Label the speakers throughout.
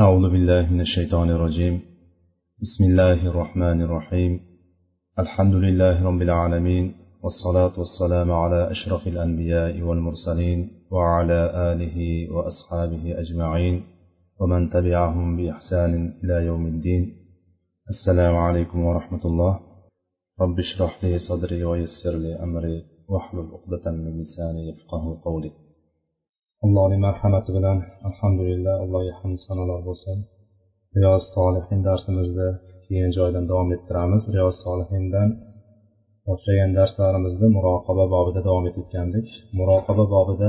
Speaker 1: أعوذ بالله من الشيطان الرجيم. بسم الله الرحمن الرحيم. الحمد لله رب العالمين والصلاة والسلام على أشرف الأنبياء والمرسلين وعلى آله وأصحابه أجمعين ومن تبعهم بإحسان إلى يوم الدين. السلام عليكم ورحمة الله. رب اشرح لي صدري ويسر لي أمري واحلل عقدة من لساني يفقه قولي. Allohning marhamati bilan alhamdulillah allohga hamd sanolar bo'lsin. Riyoz solihin darsimizni keyin joydan davom ettiramiz. Riyoz solihindan boshlagan darslarimizni muroqaba bobida davom etayotgandik. Muroqaba bobida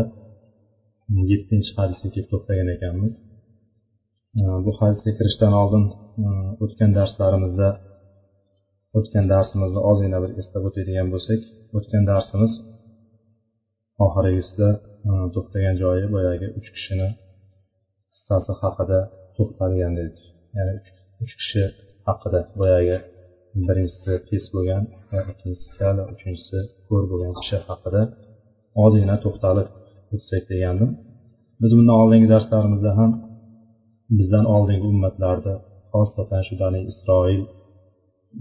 Speaker 1: yettinchi hadisga kelib to'xtagan ekanmiz. Bu hadisga kirishdan oldin e, o'tgan darslarimizda o'tgan darsimizni ozgina bir eslab o'tadigan bo'lsak o'tgan darsimiz oxirigisida e, to'xtagan joyi boyagi uch kishini qissasi haqida to'xtalgan dedik. Ya'ni uch kishi haqida boyagi birinchisi pes bo'lgan ikkinchisi kal uchinchisi ko'r bo'lgan kishi haqida ozgina to'xtalib o'tsak degandim. Biz bundan oldingi darslarimizda ham bizdan oldingi ummatlarda xosatan shu bani isroil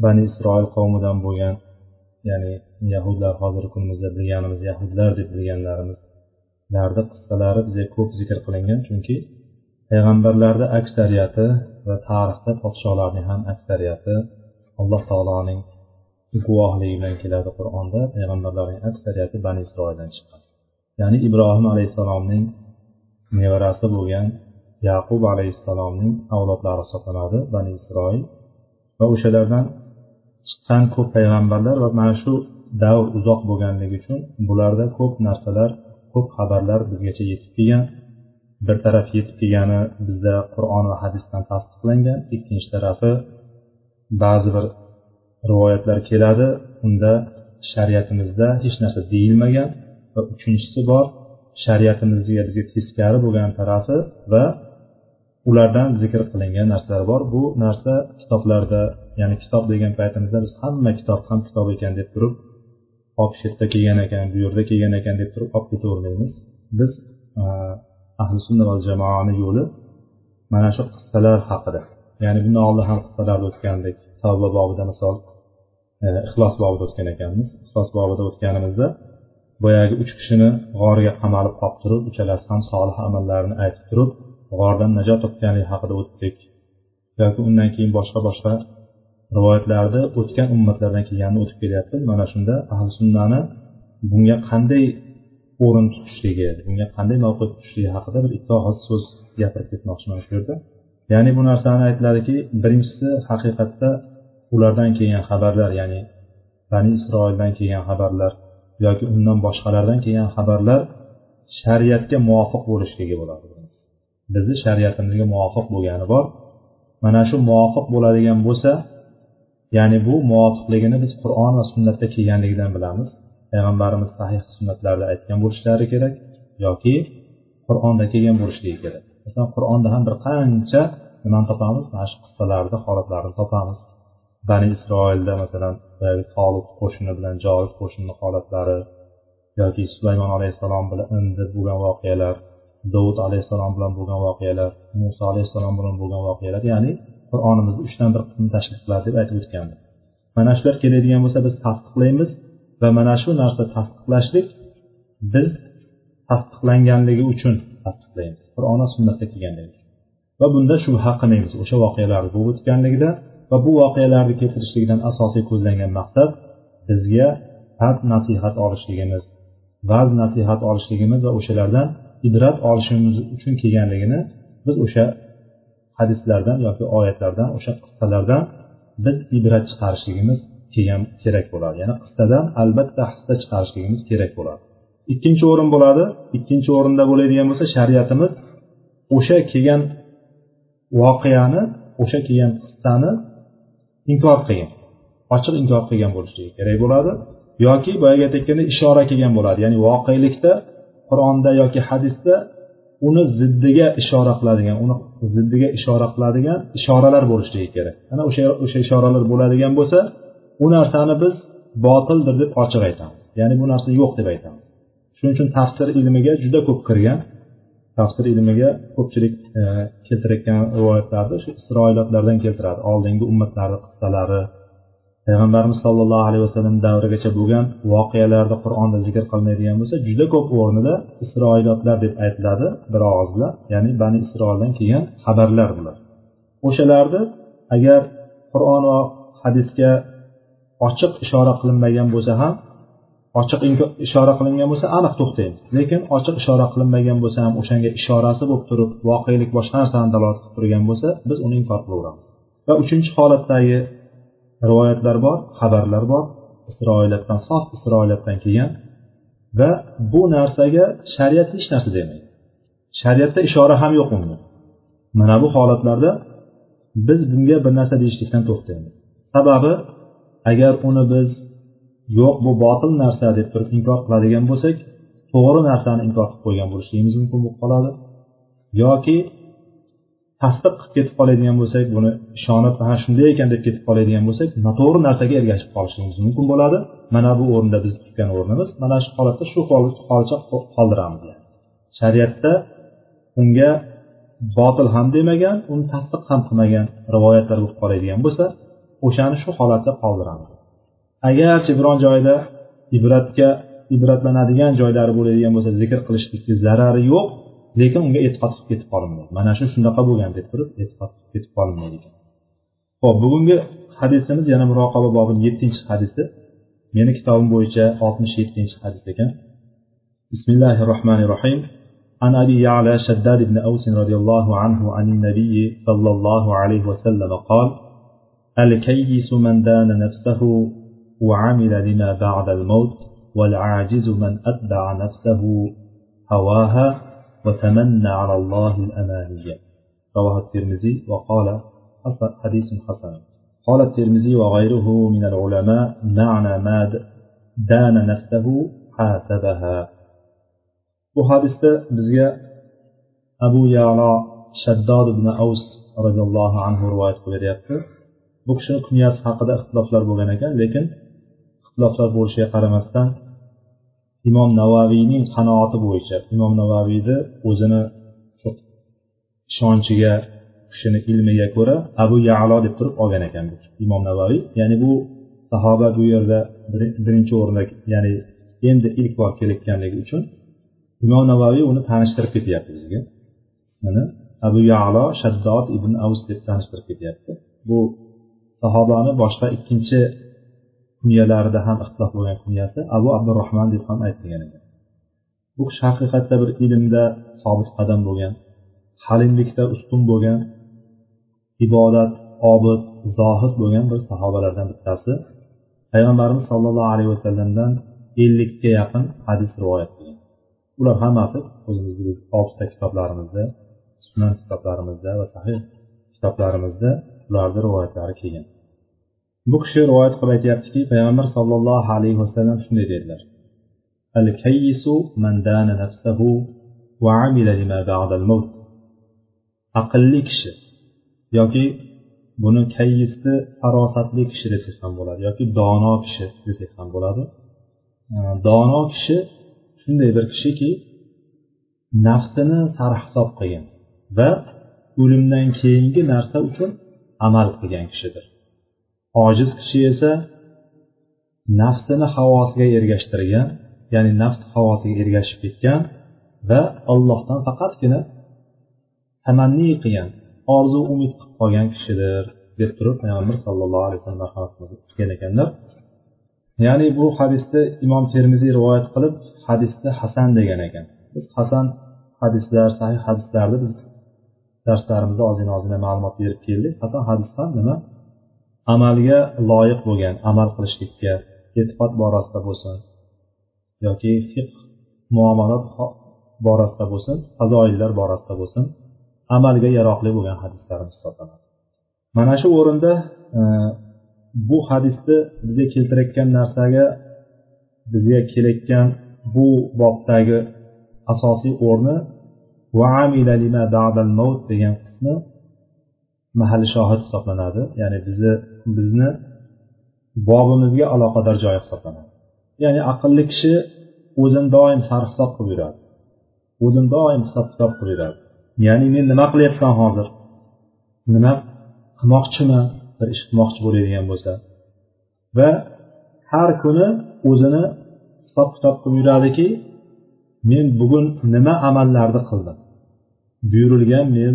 Speaker 1: bani isroil qavmidan bo'lgan ya'ni yahudlar hozirgi kunimizda bilganimiz yahudlar deb bilganlarimizlarni qissalari bizga ko'p zikr qilingan chunki payg'ambarlarni aksariyati va tarixda podsholarning ham aksariyati alloh taoloning guvohligi bilan keladi qur'onda. Payg'ambarlarning aksariyati bani isroildan chiqqan. Ya'ni ibrohim alayhissalomning nevarasi bo'lgan yaqub alayhissalomning avlodlari hisoblanadi bani isroil va o'shalardan chiqqan ko'p payg'ambarlar va mana shu davr uzoq bo'lganligi uchun bularda ko'p narsalar ko'p xabarlar bizgacha yetib kelgan. Bir taraf yetib kelgani bizda qur'on va hadisdan tasdiqlangan ikkinchi tarafi ba'zi bir rivoyatlar keladi. Unda shariatimizda hech narsa deyilmagan va uchinchisi bor shariatimizga bizga teskari bo'lgan tarafi va ulardan zikr qilingan narsalar bor. Bu narsa kitoblarda ya'ni kitob degan paytimizda biz hamma kitob ham kitob ekan deb turib hop shu yerda kelgan ekan bu yerda kelgan ekan deb turib olib ketavermaymiz. Biz ahli sunna va jamoani yo'li mana shu qissalar haqida. Ya'ni bundan oldin ham qissalarni o'tgandik tavba bobida misol e, ixlos bobida o'tgan ekanmiz. Ixlos bobida o'tganimizda boyagi uch kishini g'orga qamalib qolib turib uchalasi ham solih amallarni aytib turib g'ordan najot topganligi haqida o'tdik. Yoki undan keyin boshqa boshqa rivoyatlarda o'tgan ummatlardan kelganini o'tib kelyapmiz mana shunda ahli sunnani bunga qanday o'rin tutishligi bunga qanday mavqe tutishligi haqida bir ikki og'iz so'z gapirib ketmoqchiman shu yerda. Ya'ni bu narsani aytiladiki birinchisi haqiqatda ulardan kelgan xabarlar ya'ni bani isroildan kelgan xabarlar yoki undan boshqalardan kelgan xabarlar shariatga muvofiq bo'lishligi bo'ladi. Bizni shariatimizga muvofiq bo'lgani bor. Mana shu muvofiq bo'ladigan bo'lsa ya'ni bu muvofiqligini biz qur'on va sunnatda kelganligidan bilamiz. Payg'ambarimiz sahih sunnatlarda aytgan bo'lishlari kerak yoki qur'onda kelgan bo'lishligi kerak. Masalan qur'onda ham bir qancha nimani topamiz? Mana shu qissalarni holatlarini topamiz. Bani isroilda masalan tolut qo'shini bilan jolut qo'shinini holatlari yoki sulaymon alayhissalom bilan bo'lgan voqealar dovud alayhissalom bilan bo'lgan voqealar muso alayhissalom bilan bo'lgan voqealar ya'ni qur'onimizni uchdan bir qismini tashkil qiladi deb aytib o'tgandik mana shular keladigan bo'lsa biz tasdiqlaymiz va mana shu narsa tasdiqlashlik biz tasdiqlanganligi uchun tasdiqlaymiz. Qur'on va sunnatda kelganligi va bunda shubha qilmaymiz o'sha voqealar bo'lib o'tganligida va bu voqealarni keltirishlikdan asosiy ko'zlangan maqsad bizga pand nasihat olishligimiz va'z nasihat olishligimiz va o'shalardan ibrat olishimiz uchun kelganligini biz o'sha hadislardan yoki oyatlardan o'sha qissalardan biz ibrat chiqarishligimiz kelgan kerak bo'ladi. Ya'ni qissadan albatta hissa chiqarishligimiz kerak bo'ladi. Ikkinchi o'rin bo'ladi. Ikkinchi o'rinda bo'ladigan bo'lsa shariatimiz o'sha kelgan voqeani o'sha kelgan qissani inkor qilgan ochiq inkor qilgan bo'lishligi kerak bo'ladi yoki boyagi aytayotgandek ishora kelgan bo'ladi. Ya'ni voqelikda qur'onda yoki hadisda uni ziddiga ishora qiladigan uni ziddiga ishora qiladigan ishoralar bo'lishligi kerak. Ana o'sha o'sha ishoralar bo'ladigan bo'lsa u narsani biz botildir deb ochiq aytamiz. Ya'ni bu narsa yo'q deb aytamiz. Shuning uchun tafsir ilmiga juda ko'p kirgan tafsir ilmiga ko'pchilik e, keltirayotgan rivoyatlarni shu isroilotlardan keltiradi. Oldingi ummatlarni qissalari payg'ambarimiz sollallohu alayhi vasallam davrigacha bo'lgan voqealarni qur'onda zikr qilinadigan bo'lsa juda ko'p o'rnida isroilotlar deb aytiladi bir og'iz bilan ya'ni bani isroildan kelgan xabarlar bular. O'shalarni agar qur'on va hadisga ochiq ishora qilinmagan bo'lsa ham ochiq ishora qilingan bo'lsa aniq to'xtaymiz lekin ochiq ishora qilinmagan bo'lsa ham o'shanga ishorasi bo'lib turib voqelik boshqa narsani dalolat qilib turgan bo'lsa biz uni inkor qilaveramiz va uchinchi holatdagi rivoyatlar bor xabarlar bor. Isroilatdan sof isroilatdan kelgan va bu narsaga shariat hech narsa demaydi. Shariatda ishora ham yo'q unga. Mana bu holatlarda biz bunga bir narsa deyishlikdan to'xtaymiz. Sababi agar uni biz yo'q bu botil narsa deb turib inkor qiladigan bo'lsak to'g'ri narsani inkor qilib qo'ygan bo'lishligimiz mumkin bo'lib qoladi. Yoki tasdiq qilib ketib qoladigan bo'lsak buni ishonib ha shunday ekan deb ketib qoladigan bo'lsak noto'g'ri narsaga ergashib qolishimiz mumkin bo'ladi. Mana bu o'rinda biz tutgan o'rnimiz mana shu holatda shu holicha qoldiramiz shariatda unga botil ham demagan uni tasdiq ham qilmagan rivoyatlar bo'lib qoladigan bo'lsa o'shani shu holatda qoldiramiz. Agarchi biron joyda ibratga ibratlanadigan joylari bo'ladigan bo'lsa zikr qilishlikni zarari yo'q. Lekin unga e'tiqod qilib ketib qolinmaydi mana shu shunaqa bo'lgan deb turib e'tiqod qilib ketib qolinmaydi ekan ho'p bugungi hadisimiz yana muroqaba bobini yettinchi hadisi meni kitobim bo'yicha oltmish yettinchi hadis ekan bismillahi rohmanir rohim عن أبي يعلى شداد بن أوس رضي الله عنه عن النبي صلى الله عليه وسلم قال الكيس من دان نفسه وعمل لما بعد الموت والعاجز من أتبع نفسه هواها وتمنى على الله الأماني رواه الترمذي وقال حديث حسن. قال الترمذي وغيره من العلماء معنى ما دان نفسه حاسبها. وحادثة بزياء أبو يعلى شداد بن أوس رضي الله عنه رواية قبر يبكر بكشن كنياس حقد اختلاف لربو لكن اختلاف لربو شيء قرمستان imom navaviyning qanoati bo'yicha imom navaviyni o'zini ishonchiga kishini ilmiga ko'ra abu yalo deb turib olgan ekan imom navaviy ya'ni bu sahoba bu yerda birinchi o'rinda ya'ni endi ilk bor kelayotganligi uchun imom navaviy uni tanishtirib ketyapti bizga. Mana abu yalo shaddod ibn avs deb tanishtirib ketyapti. Bu sahobani boshqa ikkinchi kunyalarida ham ixtilof bo'lgan kunyasi abu abdurahmon deb ham aytilgan ekan. Bu kishi haqiqatda bir ilmda sobit qadam bo'lgan halimlikda ustun bo'lgan ibodat obid zohid bo'lgan bir sahobalardan bittasi payg'ambarimiz sollallohu alayhi vasallamdan ellikka yaqin hadis rivoyat qilgan. Ular hammasi o'zimizni oltita kitoblarimizda sunan kitoblarimizda va sahih kitoblarimizda ularni rivoyatlari kelgan. Bu kishi rivoyat qilib aytyaptiki payg'ambar sollallohu alayhi vasallam shunday dedilar. Al kayyisu man dana nafsahu va amila lima ba'dal maut aqlli kishi yoki buni kayyisni farosatli kishi desak ham bo'ladi yoki dono kishi desak ham bo'ladi. Dono kishi shunday bir kishiki nafsini sarhisob qilgan va o'limdan keyingi narsa uchun amal qilgan kishidir. Ojiz kishi esa nafsini havosiga ergashtirgan ya'ni nafs havosiga ergashib ketgan va allohdan faqatgina tamanni qilgan orzu umid qilib qolgan kishidir deb turib payg'ambar sallallohu alayhi vasallam marhamat qilgan ekanlar. Ya'ni bu hadisni imom termiziy rivoyat qilib hadisni hasan degan ekan. Biz hasan hadislar sahih hadislarni biz darslarimizda ozgina ozgina ma'lumot berib keldik. Hasan hadis ham nima amalga loyiq bo'lgan amal qilishlikka e'tiqod borasida bo'lsin yoki fiq muomalat borasida bo'lsin fazoillar borasida bo'lsin amalga yaroqli bo'lgan hadislarimiz hisoblanadi. Mana shu o'rinda e, bu hadisni bizga keltirayotgan narsaga bizga kelayotgan bu bobdagi asosiy o'rni degan qismi mahalli shohid hisoblanadi. Ya'ni bizni bizni bobimizga aloqador joy hisoblanadi. Ya'ni aqlli kishi o'zini doim sarhisob qilib yuradi. O'zini doim hisob kitob qilib yuradi. Ya'ni men nima qilyapman hozir? Nima qilmoqchiman bir ish qilmoqchi bo'ladigan bo'lsa. Va har kuni o'zini hisob kitob qilib yuradiki men bugun nima amallarni qildim? Buyurilgan men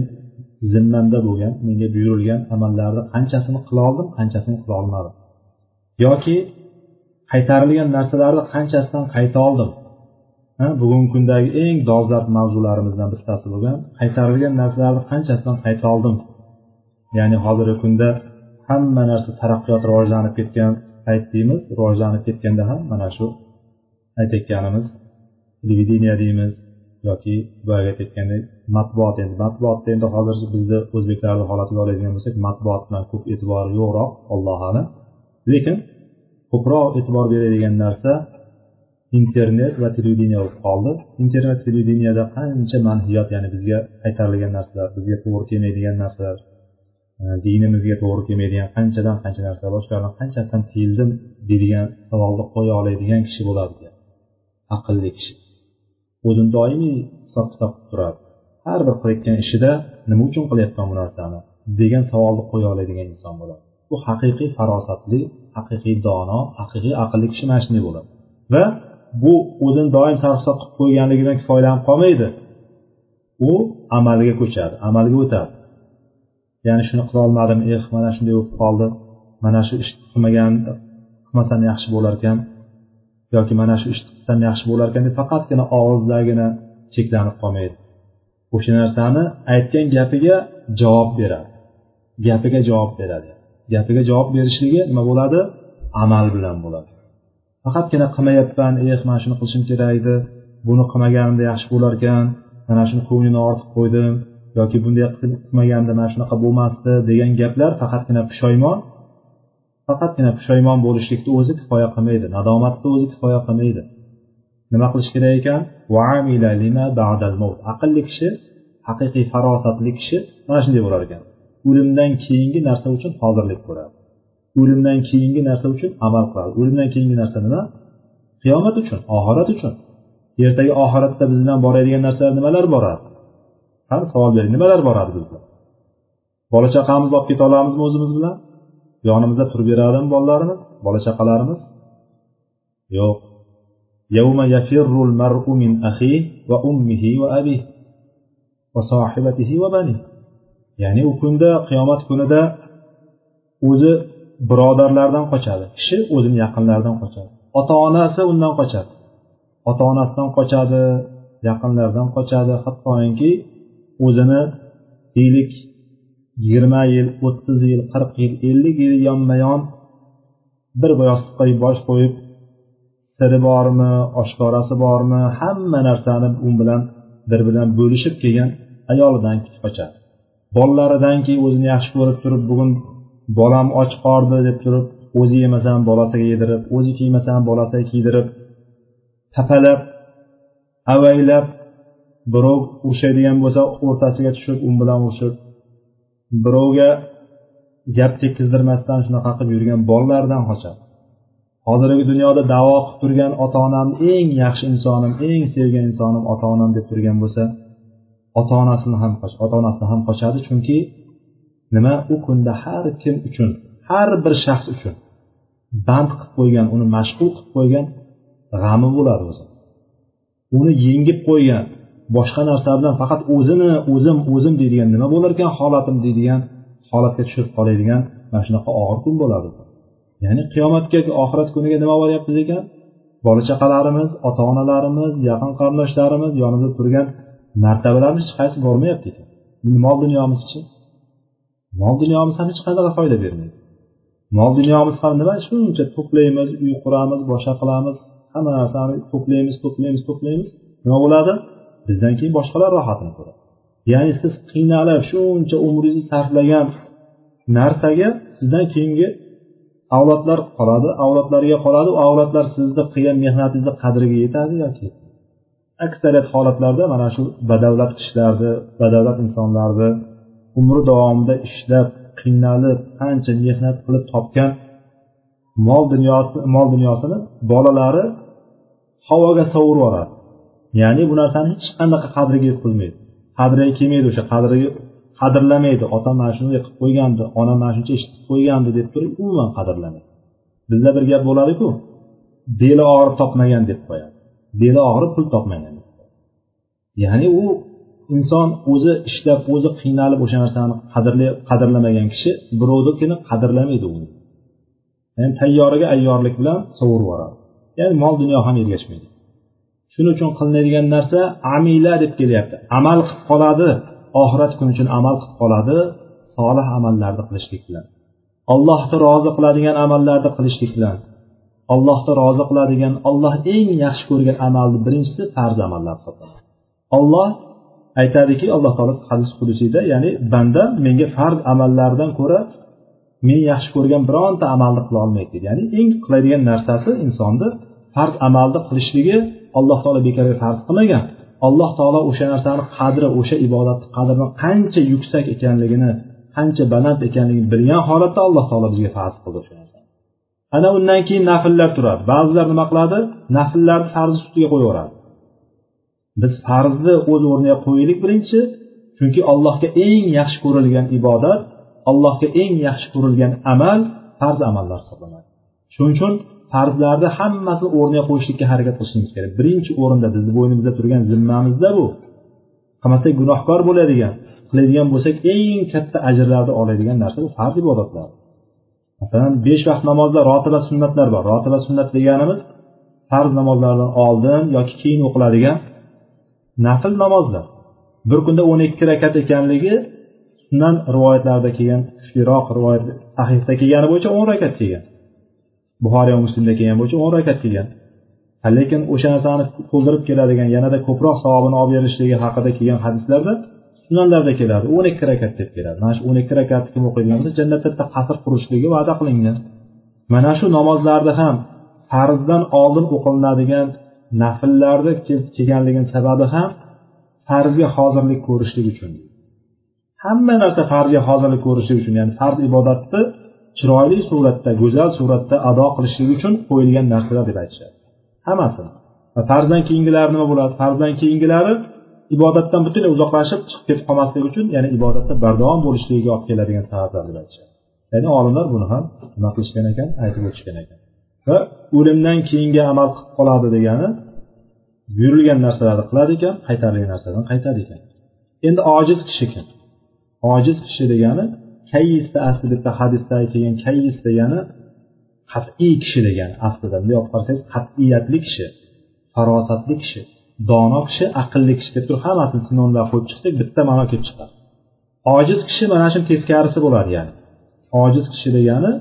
Speaker 1: zimmamda bo'lgan menga buyurilgan amallarni qanchasini qila oldim qanchasini qila olmadim. Yoki qaytarilgan narsalarni qanchasidan qayta oldim. Bugungi kundagi eng dolzarb mavzularimizdan bittasi bo'lgan qaytarilgan narsalarni qanchasidan qayta oldim. Ya'ni hozirgi kunda hamma narsa taraqqiyot rivojlanib ketgan payt deymiz rivojlanib ketganda ham mana shu aytayotganimiz televideniya deymiz yoki boyagi aytayotgandek matbuot endi. Matbuotda endi hozir bizni o'zbeklarni holatiga oladigan bo'lsak matbuot bilan ko'p e'tibori yo'qroq alloh alam lekin ko'proq e'tibor beradigan narsa internet va televideniya bo'lib qoldi. Internet televideniyada qancha manhiyot ya'ni bizga qaytarilgan narsalar bizga to'g'ri kelmaydigan narsalar e, dinimizga to'g'ri kelmaydigan qanchadan qancha narsa boshqalardan qanchasidan tiyildim deydigan savolni qo'ya oladigan kishi bo'ladi aqlli kishi. O'zini doimiy hisob kitob qilib turadi. Har bir qilayotgan ishida nima uchun qilyapman bu narsani degan savolni qo'ya oladigan inson bo'ladi. Bu haqiqiy farosatli haqiqiy dono haqiqiy aqlli kishi mana shunday bo'ladi. Va bu o'zini doim sarf qilib qo'yganligidan kifoyalanib qolmaydi. U amalga ko'chadi amalga o'tadi. Ya'ni shuni qilolmadim eh mana shunday bo'lib qoldi mana shu ishni qilmagan qilmasam yaxshi bo'larkan yoki mana shu ishni qilsam yaxshi bo'larkan deb faqatgina og'izdagina cheklanib qolmaydi. O'sha narsani aytgan gapiga javob beradi. Gapiga javob beradi. Gapiga javob berishligi nima bo'ladi? Amal bilan bo'ladi. Faqatgina qilmayapman eh mana shuni qilishim kerak edi buni qilmaganimda yaxshi bo'larkan mana shuni ko'nglini ortib qo'ydim yoki bunday qilmaganimda mana shunaqa bo'lmasdi degan gaplar faqatgina pushaymon faqatgina pushaymon bo'lishlikni o'zi kifoya qilmaydi nadomatni o'zi kifoya qilmaydi. Nima qilish kerak ekan? Aqlli kishi haqiqiy farosatli kishi mana shunday bo'lar ekan. O'limdan keyingi narsa uchun hozirlik ko'radi. O'limdan keyingi narsa uchun amal qiladi. O'limdan keyingi narsa nima? Qiyomat uchun oxirat uchun. Ertaga oxiratda biz bilan boradigan narsalar nimalar boradi? Ham savol bering nimalar boradi bizda? Bola chaqamizni olib keta olamizmi o'zimiz bilan? Yonimizda turib beradimi bolalarimiz bola chaqalarimiz? Yo'q. يوم يفر المرء من أخيه وأمه وأبيه وصاحبته وبنيه ya'ni u kunda qiyomat kunida o'zi birodarlardan qochadi kishi o'zini yaqinlaridan qochadi ota onasi undan qochadi ota onasidan qochadi yaqinlaridan qochadi hattoki o'zini deylik yigirma yil o'ttiz yil qirq yil ellik yil yonma yon bir yostiqqa bosh qo'yib siri bormi oshkorasi bormi hamma narsani u bilan bir bilan bo'lishib kelgan ayolidan qochadi bolalaridanki o'zini yaxshi ko'rib turib bugun bolam och qoldi deb turib o'zi yemasa ham bolasiga yedirib o'zi kiymasa ham bolasiga kiydirib tapalab avaylab birov urushadigan bo'lsa o'rtasiga tushib u bilan urushib birovga gap tekkizdirmasdan shunaqa qilib yurgan bolalardan qochadi. Hozirgi dunyoda davo qilib turgan ota onamni eng yaxshi insonim eng sevgan insonim ota onam deb turgan bo'lsa ota onasini ham ota onasidan ham qochadi. Chunki nima? U kunda har kim uchun har bir shaxs uchun band qilib qo'ygan uni mashg'ul qilib qo'ygan g'ami bo'ladi o'zi. Uni yengib qo'ygan boshqa narsa bilan faqat o'zini o'zim o'zim deydigan nima bo'larkan holatim deydigan holatga tushib qoladigan mana shunaqa og'ir kun bo'ladi. Ya'ni qiyomatga oxirat kuniga nima bo'lyapti ekan? Bola chaqalarimiz ota onalarimiz yaqin qarindoshlarimiz yonimizda turgan martabalarimiz hech qaysi bormayapti ekan. Mol dunyomizchi mol dunyomiz ham hech qanaqa foyda bermaydi. Mol dunyomiz ham nima? Shuncha to'playmiz uy quramiz boshqa qilamiz. Hamma narsani to'playmiz to'playmiz to'playmiz. Nima bo'ladi? Bizdan keyin boshqalar rohatini ko'radi. Ya'ni siz qiynalib shuncha umringizni sarflagan narsaga sizdan keyingi avlodlar qoladi avlodlariga qoladi u avlodlar sizni qilgan mehnatingizni qadriga yetadi yoki? Aksariyat holatlarda mana shu badavlat kishilarni badavlat insonlarni umri davomida ishlab qiynalib qancha mehnat qilib topgan mol dunyosi mol dunyosini bolalari havoga sovurib yuboradi ya'ni bu narsani hech qanaqa qadriga yetkazmaydi. Qadriga kelmaydi o'sha qadriga qadrlamaydi. Otam mana shunday qilib qo'ygandi. Onam mana shuncha ish qilib qo'ygandi deb turib umuman qadrlamaydi. Bizda bir gap bo'ladiku beli og'rib topmagan deb qo'yadi. Beli og'rib pul topmagan ya'ni u inson o'zi ishlab o'zi qiynalib o'sha narsani qadrlamagan kishi birovnikini qadrlamaydi uni. Ya'ni tayyoriga ayyorlik bilan sovurib yuboradi. Ya'ni mol dunyo ham ergashmaydi. Shuning uchun qilinadigan narsa amila deb kelyapti. Amal qilib qoladi. Oxirat kuni uchun amal qilib qoladi solih amallarni qilishlik bilan allohni rozi qiladigan amallarni qilishlik bilan allohni rozi qiladigan olloh eng yaxshi ko'rgan amalni birinchisi farz amallar hisoblanadi. Olloh aytadiki alloh taolo hadis qudusiyda ya'ni banda menga farz amallardan ko'ra men yaxshi ko'rgan bironta amalni qila olmaydi deydi ya'ni eng qiladigan narsasi insonni farz amalni qilishligi alloh taolo bekorga farz qilmagan. Alloh taolo o'sha narsani qadri o'sha ibodatni qadrini qancha yuksak ekanligini qancha baland ekanligini bilgan holatda alloh taolo bizga farz qildi o'sha narsani. Ana undan keyin nafllar turadi. Ba'zilar nima qiladi? Nafllarni farzni ustiga qo'yaveradi. Biz farzni o'z o'rniga qo'yaylik birinchi chunki allohga eng yaxshi ko'rilgan ibodat allohga eng yaxshi ko'rilgan amal farz amallar hisoblanadi. Shuning uchun farzlarni hammasini o'rniga qo'yishlikka harakat qilishimiz kerak. Birinchi o'rinda bizni bo'ynimizda turgan zimmamizda bu. Qilmasak gunohkor bo'ladigan qiladigan bo'lsak eng katta ajrlarni oladigan narsa bu farz ibodatlar. Masalan besh vaqt namozda rotiba sunnatlar bor. Rotiba sunnat deganimiz farz namozlardan oldin yoki keyin o'qiladigan nafl namozlar bir kunda o'n ikki rakat ekanligi sunan rivoyatlarida kelgan kuchliroq rivoyat sahihda kelgani bo'yicha o'n rakat kelgan. Buxoriy va muslimda kelgan bo'yicha o'n rakat kelgan. Lekin o'sha narsani to'ldirib keladigan yanada ko'proq savobini olib berishligi haqida kelgan hadislarda sunanlarda keladi. o'n ikki rakat deb keladi. Mana shu o'n ikki rakatni kim o'qiydigan bo'lsa jannatda bitta qasr qurishligi va'da qilingan. Mana shu namozlarda ham farzdan oldin o'qilinadigan nafllarni kelganligini sababi ham farzga hozirlik ko'rishlik uchun. Hamma narsa farzga hozirlik ko'rishlik uchun ya'ni farz ibodatni chiroyli suratda go'zal suratda ado qilishlik uchun qo'yilgan narsalar deb aytishadi. Hammasi va farzdan keyingilari nima bo'ladi? Farzdan keyingilari ibodatdan butunlay uzoqlashib chiqib ketib qolmaslik uchun ya'ni ibodatda bardavom bo'lishligiga olib keladigan sabablar deb aytishadi. Ya'ni olimlar buni ham nima qilishgan ekan? Aytib o'tishgan ekan. Va o'limdan keyingi amal qilib qoladi degani buyurilgan narsalarni qiladi ekan qaytarilgan narsadan qaytadi ekan. Endi ojiz kishi kim? Ojiz kishi degani kayisda asli bitta hadisda kelgan kayis degani qat'iy kishi degani aslida. Bunday olib qarasangiz qat'iyatli kishi farosatli kishi dono kishi aqlli kishi deb turib hammasini sinonlab qo'yib chiqsak bitta ma'no kelib chiqadi. Ojiz kishi mana shu teskarisi bo'ladi ya'ni. Ojiz kishi degani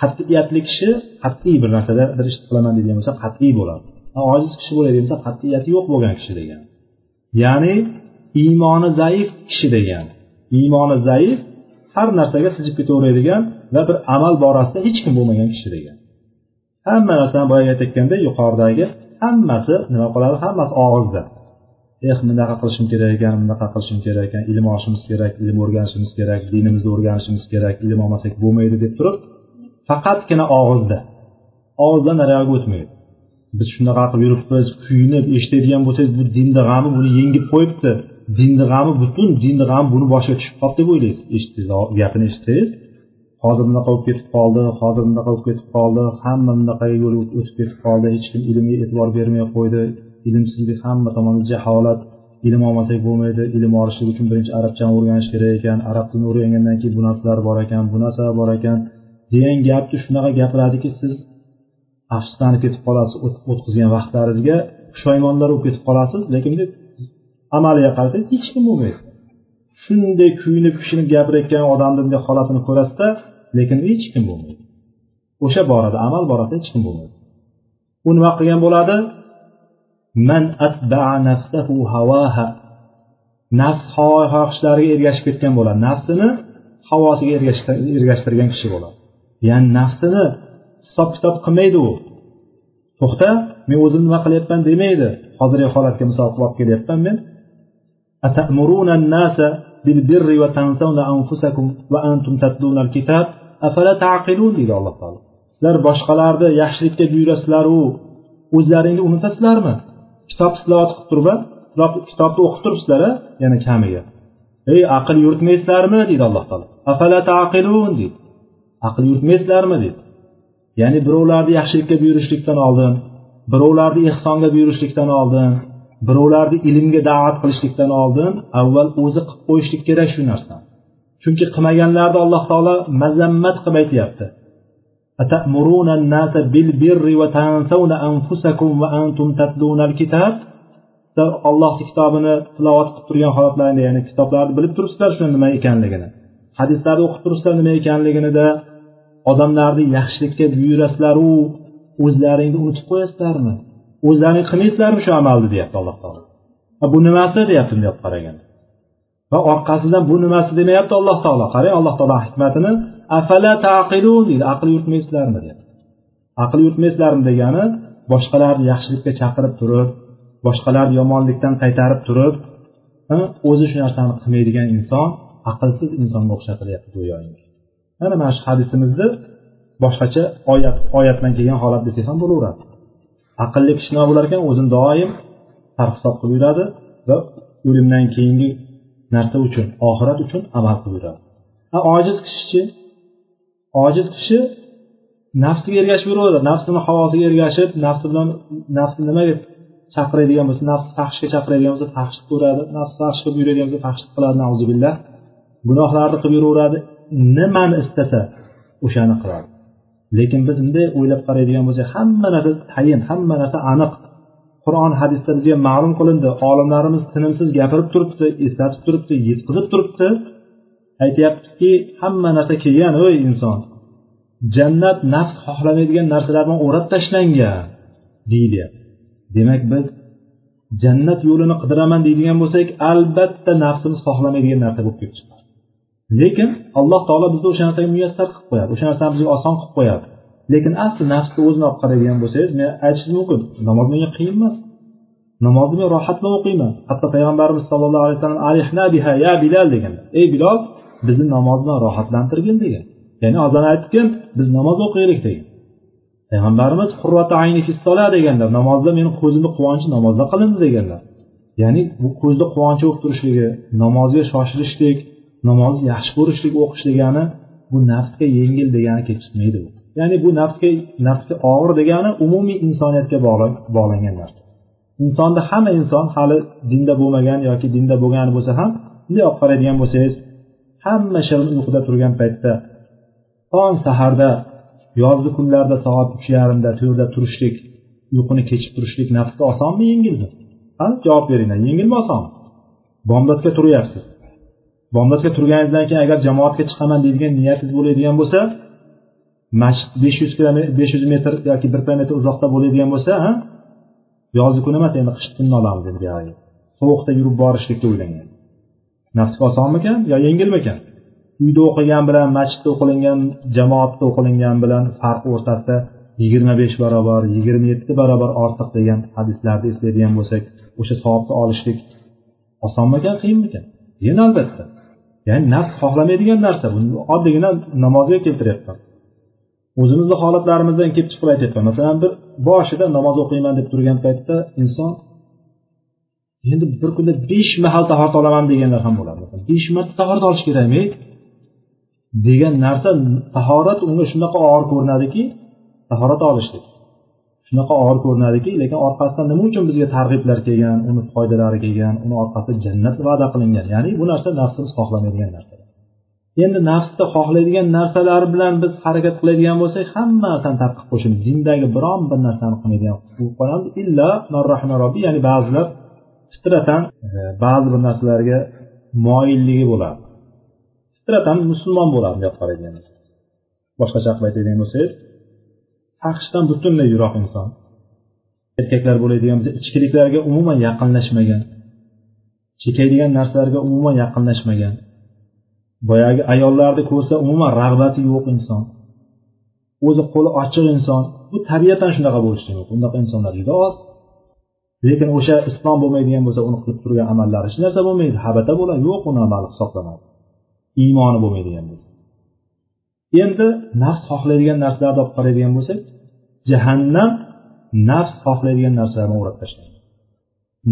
Speaker 1: qat'iyatli kishi qat'iy bir narsada bir ishni qilaman deydigan bo'lsa qat'iy bo'ladi. Ojiz kishi bo'ladigan bo'lsa qat'iyati yo'q bo'lgan kishi degani. Ya'ni iymoni zaif kishi degani. Iymoni zaif har narsaga sijib ketaveradigan va bir amal borasida hech kim bo'lmagan kishi degan. Hamma narsani boyagi aytayotganday yuqoridagi hammasi nima qiladi hammasi og'izda. Eh bunaqa qilishim kerak ekan bunaqa qilishim kerak ekan ilm olishimiz kerak ilm o'rganishimiz kerak dinimizni o'rganishimiz kerak ilm olmasak bo'lmaydi deb turib faqatgina og'izda. Og'izdan nariyog'iga o'tmaydi. Biz shunaqa qilib yuribmiz kuyinib eshitadigan bo'lsangiz bu dinni g'ami buni yengib qo'yibdi. Dinni g'ami butun dinni g'ami buni boshiga tushib qolibdi deb o'ylaysiz eshitsangiz gapini eshitsangiz hozir bunaqa bo'lib ketib qoldi hozir bunaqa bo'lib ketib qoldi hamma bunaqa yo'l o'tib ketib qoldi hech kim ilmga e'tibor bermay qo'ydi. Ilmsizlik hamma tomonda jaholat ilm olmasak bo'lmaydi ilm olishlik uchun birinchi arabchani o'rganish kerak ekan arab tilini o'rgangandan keyin bu narsalar bor ekan bu narsalar bor ekan degan gapni shunaqa gapiradiki siz afsuslanib ketib qolasiz o'tkazgan vaqtlaringizga pushaymonlar bo'lib ketib qolasiz lekin amaliga qarasangiz hech kim bo'lmaydi. Shunday kuyinib pishinib gapirayotgan odamni bunday holatini ko'rasizda lekin hech kim bo'lmaydi. O'sha borada amal borasida hech kim bo'lmaydi. U nima qilgan bo'ladi? Man nafsahu havaha nafs xohishlariga ergashib ketgan bo'ladi. Nafsini havosiga ergashtirgan kishi bo'ladi. Ya'ni nafsini hisob kitob qilmaydi u. To'xta men o'zim nima qilyapman demaydi. Hozirgi holatga misol qilib olib kelyapman men بالبر وتنسون أنفسكم وأنتم تتلون الكتاب أفلا تعقلون deydi alloh taolo sizlar boshqalarni yaxshilikka buyurasizlaru o'zlaringni unutasizlarmi kitob tilovat qilib turib kitobni o'qib turibsizlar yana kamiga ey aql yuritmaysizlarmi deydi alloh taolo afala taqilun deydi aql yuritmaysizlarmi deydi ya'ni birovlarni yaxshilikka buyurishlikdan oldin birovlarni ehsonga buyurishlikdan oldin birovlarni ilmga da'vat qilishlikdan oldin avval o'zi qilib qo'yishlik kerak shu narsani chunki qilmaganlarni alloh taolo mazammat qilib aytyapti أتأمرون الناس بالبر وتنسون أنفسكم وأنتم تتلون الكتاب allohni kitobini tilovat qilib turgan holatlarni ya'ni kitoblarni bilib turibsizlar shuni nima ekanligini hadislarni o'qib turibsizlar nima ekanliginida odamlarni yaxshilikka buyurasizlaru o'zlaringni unutib qo'yasizlarmi O'zlaring qilmaysizlarmi shu amalni deyapti alloh taolo. Bu nimasi deyapti bunday olib qaraganda? Va orqasidan bu nimasi demayapti alloh taolo. Qarang alloh taolo hikmatini afala taqilun? deydi. Aql yuritmaysizlarmi? deyapti. Aql yuritmaysizlarmi? degani boshqalarni yaxshilikka chaqirib turib boshqalarni yomonlikdan qaytarib turib o'zi shu narsani qilmaydigan inson aqlsiz insonga o'xshatilyapti go'yoki. Mana mana shu hadisimizni boshqacha oyat oyatdan kelgan holat desak ham bo'laveradi. Aqlli kishi bo'lar ekan o'zini doim sarhisob qilib yuradi va o'limdan keyingi narsa uchun oxirat uchun amal qilib yuradi. Ojiz kishichi ojiz kishi nafsiga ergashib yuraveradi. Nafsini havosiga ergashib nafsi bilan nafsi nimaga chaqiradigan bo'lsa nafsi fahshga chaqiradigan bo'lsa fahsh qilib nafsi qilib yuradigan bo'lsa fahshlik qiladi nauzubillah gunohlarni qilib yuraveradi. Nimani istasa o'shani qiladi. Lekin biz bunday o'ylab qaraydigan bo'lsak hamma narsa tayin hamma narsa aniq. Qur'on hadisda bizga ma'lum qilindi. Olimlarimiz tinimsiz gapirib turibdi eslatib turibdi yetkazib turibdi. Aytyaptiki hamma narsa kelgan ey inson. Jannat nafs xohlamaydigan narsalar bilan o'rab tashlangan deyilyapti demak biz jannat yo'lini qidiraman deydigan bo'lsak albatta nafsimiz xohlamaydigan narsa bo'lib kelib chiqadi. Lekin alloh taolo bizni o'sha narsaga muyassar qilib qo'yadi o'sha narsani bizga oson qilib qo'yadi. Lekin asli nafsni o'zini olib qaraydigan bo'lsangiz men aytishim mumkin namoz menga qiyin emas. Namozni men rohat bilan o'qiyman. Hatto payg'ambarimiz sallallohu alayhi vasallam alihna biha ya bilal degan ey bilol bizni namoz bilan rohatlantirgin degan. Ya'ni azon aytgin biz namoz o'qiylik degan. Payg'ambarimiz qurrata deganlar namozda meni ko'zimni quvonchi namozda qilindi deganlar. Ya'ni bu ko'zni quvonchi bo'lib turishligi namozga shoshilishlik namozni yaxshi ko'rishlik o'qish degani bu nafsga yengil degani kelib chiqmaydi ya'ni bu nafsga nafsga og'ir degani umumiy insoniyatga bog'langan narsa. Insonda hamma inson hali dinda bo'lmagan yoki dinda bo'lgani bo'lsa ham bunday olib qaraydigan bo'lsangiz hamma shirin uyquda turgan paytda tong saharda yozgi kunlarda soat uch yarimda to'rtda turishlik uyquni kechib turishlik nafsga osonmi yengilmi? Ha javob beringlar yengilmi osonmi bomdodga turyapsiz. Bomdodga turganingizdan keyin agar jamoatga chiqaman deydigan niyatingiz bo'ladigan bo'lsa masjid besh yuz kilometr besh yuz metr yoki bir kilometr uzoqda bo'ladigan bo'lsa yozgi kun emas endi qishni kunini olamiz endi sovuqda yurib borishlikka o'ylangan nafsga osonmikan yo yengilmikan? Uyda o'qigan bilan masjidda o'qilingan jamoatda o'qilingan bilan farq o'rtasida yigirma besh barobar yigirma yetti barobar ortiq degan hadislarni eslaydigan bo'lsak o'sha savobni olishlik osonmikan qiyinmikan? Qiyin albatta. Ya'ni nafs xohlamaydigan narsa. Buni oddiygina namozga keltiryapman o'zimizni holatlarimizdan kelib chiqib aytyapman. Masalan bir boshida namoz o'qiyman deb turgan paytda inson endi bir kunda besh mahal tahorat olaman deganlar ham bo'ladi. Masalan besh marta tahorat olish kerakmi? degan narsa tahorat unga shunaqa og'ir ko'rinadiki tahorat olishlik. Shunaqa og'ir ko'rinadiki lekin orqasidan nima uchun bizga targ'iblar kelgan uni foydalari kelgan uni orqasida jannat va'da qilingan? Ya'ni bu narsa nafsimiz xohlamaydigan narsa. Endi nafsda xohlaydigan narsalar bilan biz harakat qiladigan bo'lsak hammasini tark qilib qo'yishimiz dindagi biron bir narsani qilmaydigan qilib qo'yamiz illa ya'ni ba'zilar fitratan e, ba'zi bir narsalarga moyilligi bo'ladi. Fitratan musulmon bo'ladi bunday qaraydigan boshqacha qilib aytadigan bo'lsangiz fahshdan butunlay yiroq inson. Erkaklar bo'ladigan bo'lsa ichkiliklarga umuman yaqinlashmagan. Chekadigan narsalarga umuman yaqinlashmagan. Boyagi ayollarni ko'rsa umuman rag'bati yo'q inson. O'zi qo'li ochiq inson. Bu tabiatan shunaqa bo'lishi mumkin. Bunaqa insonlar juda oz. Lekin o'sha islom bo'lmaydigan bo'lsa uni qilib turgan amallari hech narsa bo'lmaydi. Habata bo'ladi. Yo'q uni amali hisoblanadi iymoni bo'lmaydigan bo'lsa. Endi nafs xohlaydigan narsalarni olib qaraydigan bo'lsak jahannam nafs xohlaydigan narsalarni o'rab tashlaydi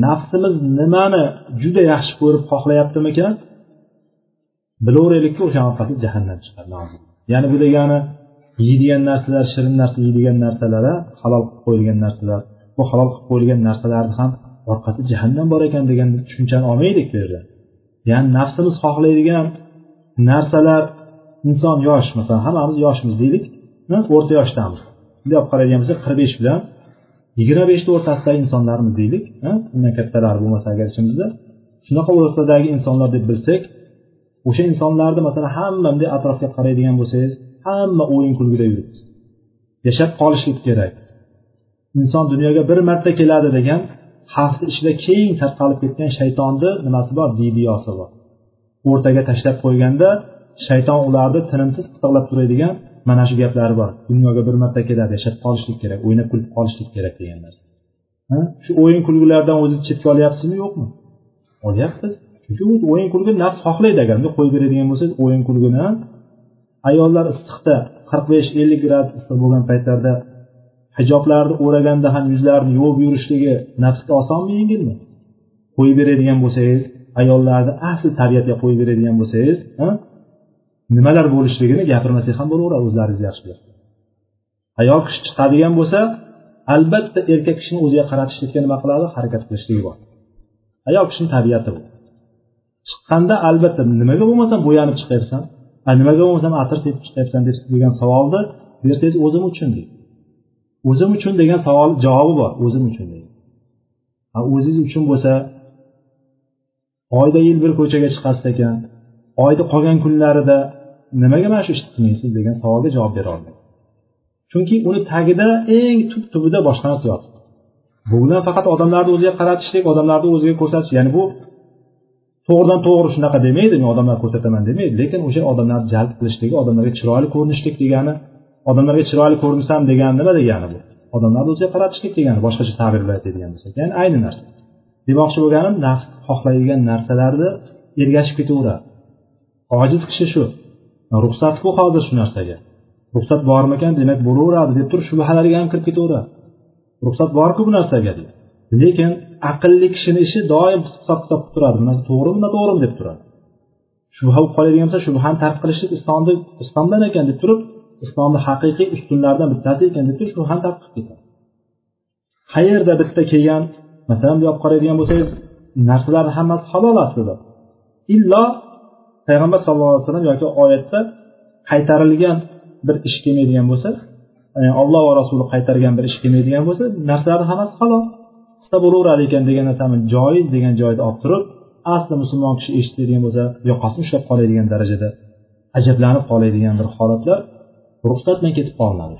Speaker 2: nafsimiz nimani juda yaxshi ko'rib xohlayaptimikan? Bilaveraylikki o'sha orqasi jahannam chiqadi ya'ni bu degani yeydigan narsalar shirin narsa yeydigan narsalar halol qilib qo'yilgan narsalar bu halol qilib qo'yilgan narsalarni ham orqasida jahannam bor ekan degan tushunchani olmaylik bu yerda. Ya'ni nafsimiz xohlaydigan narsalar inson yosh masalan hammamiz yoshmiz deylik o'rta yoshdamiz. Bunday olib qaraydigan bo'lsak qirq besh bilan yigirma beshni o'rtasidagi insonlarmiz deylik undan kattalari bo'lmasa agar ichimizda. Shunaqa o'rtadagi insonlar deb bilsak o'sha insonlarni masalan hamma bunday atrofga qaraydigan bo'lsangiz hamma o'yin kulgida yuribdi yashab qolishlik kerak. Inson dunyoga bir marta keladi degan xavfni ichida keng tarqalib ketgan shaytonni nimasi bor? Vidiyosi bor. O'rtaga tashlab qo'yganda shayton ularni tinimsiz qitiqlab turadigan mana shu gaplari bor. Dunyoga bir marta keladi yashab qolishlik kerak o'ynab kulib qolishlik kerak degan narsa. Shu o'yin kulgilardan o'zingizni chetga olyapsizmi yo'qmi? Olyapmiz. Chunki u o'yin kulgi nafs xohlaydi agarda qo'yib beradigan bo'lsangiz o'yin kulgini ayollar issiqda qirq besh ellik gradus issiq bo'lgan paytlarda hijoblarni o'raganda ham yuzlarini yuvib yurishligi nafsga osonmi yengilmi qo'yib beradigan bo'lsangiz ayollarni asli tabiatiga qo'yib beradigan bo'lsangiz nimalar bo'lishligini gapirmasak ham bo'laveradi o'zlaringiz yaxshi bilasiz ayol kishi chiqadigan bo'lsa albatta erkak kishini o'ziga qaratishlikka nima qiladi? Harakat qilishligi bor. Ayol kishini tabiati bu. Chiqqanda albatta nimaga bo'lmasam bo'yanib chiqyapsan nimaga bo'lmasam atir sepib chiqyapsan degan savolni bersangiz o'zim uchun deydi. O'zim uchun degan savol javobi bor o'zim uchun deydi. O'zingiz uchun bo'lsa oyda yil bir ko'chaga chiqasiz ekan oyni qolgan kunlarida nimaga mana shu ishni qilmaysiz degan savolga javob bera olmaydi chunki uni tagida eng tub tubida boshqa narsa yotibdi bu bilan faqat odamlarni o'ziga qaratishlik odamlarni o'ziga ko'rsatish ya'ni bu to'g'ridan to'g'ri shunaqa demaydi men odamlarga ko'rsataman demaydi lekin o'sha odamlarni jalb qilishligi odamlarga chiroyli ko'rinishlik degani odamlarga chiroyli ko'rinsam degani nima degani bu? Odamlarni o'ziga qaratishlik degani boshqacha ta'bir bilan aytadigan bo'lsak. Ya'ni ayni narsa. Demoqchi bo'lganim nafs xohlaydigan narsalarni ergashib ketaveradi. Ojiz kishi shu. Ruxsatku hozir shu narsaga. Ruxsat bormikan demak bo'laveradi deb turib shubhalarga ham kirib ketaveradi. Ruxsat borku bu narsaga deb lekin aqlli kishini ishi doim hisob kitob qilib turadi. Bu narsa to'g'rimi noto'g'rimi deb turadi. Shubha bo'lib qoladigan bo'lsa shubhani tark qilishlik islomni islomdan ekan deb turib islomni haqiqiy ustunlaridan bittasi ekan deb turib shubhani tark qilib ketadi. Qayerda bitta kelgan masalan bu yoqqa qaraydigan bo'lsangiz narsalarni hammasi halol aslida. Illo payg'ambar sallallohu alayhi vasallam yoki oyatda qaytarilgan bir ish kelmaydigan bo'lsa olloh va rasuli qaytargan bir ish kelmaydigan bo'lsa narsalarni hammasi halol qilsa bo'laveradi ekan degan narsani joiz degan joyda olib turib asli musulmon kishi eshitadigan bo'lsa yoqasini ushlab qoladigan darajada ajablanib qoladigan bir holatlar ruxsat bilan ketib qolinadi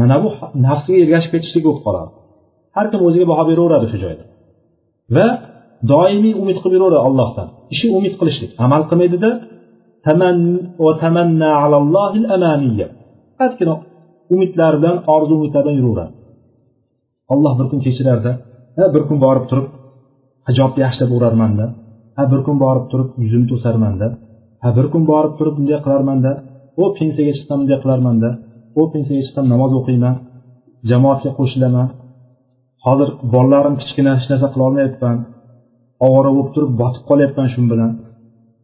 Speaker 2: mana bu nafsiga ergashib ketishlik bo'lib qoladi. Har kim o'ziga baho beraveradi o'sha joyda. Va doimiy umid qilib yuraveradi allohdan. Ishi umid qilishlik. Amal qilmaydida faqatgina umidlar bilan orzu umidlar bilan yuraveradi. Olloh bir kun kechirarda bir kun borib turib hijobni yaxshilab o'rarmanda ha bir kun borib turib yuzimni to'sarmanda. Ha bir kun borib turib bunday qilarmanda. O pensiyaga chiqsam bunday qilarmanda. O pensiyaga chiqsam namoz o'qiyman. Jamoatga qo'shilaman. Hozir bolalarim kichkina hech narsa qilolmayapman ovora bo'lib turib botib qolyapman shu bilan.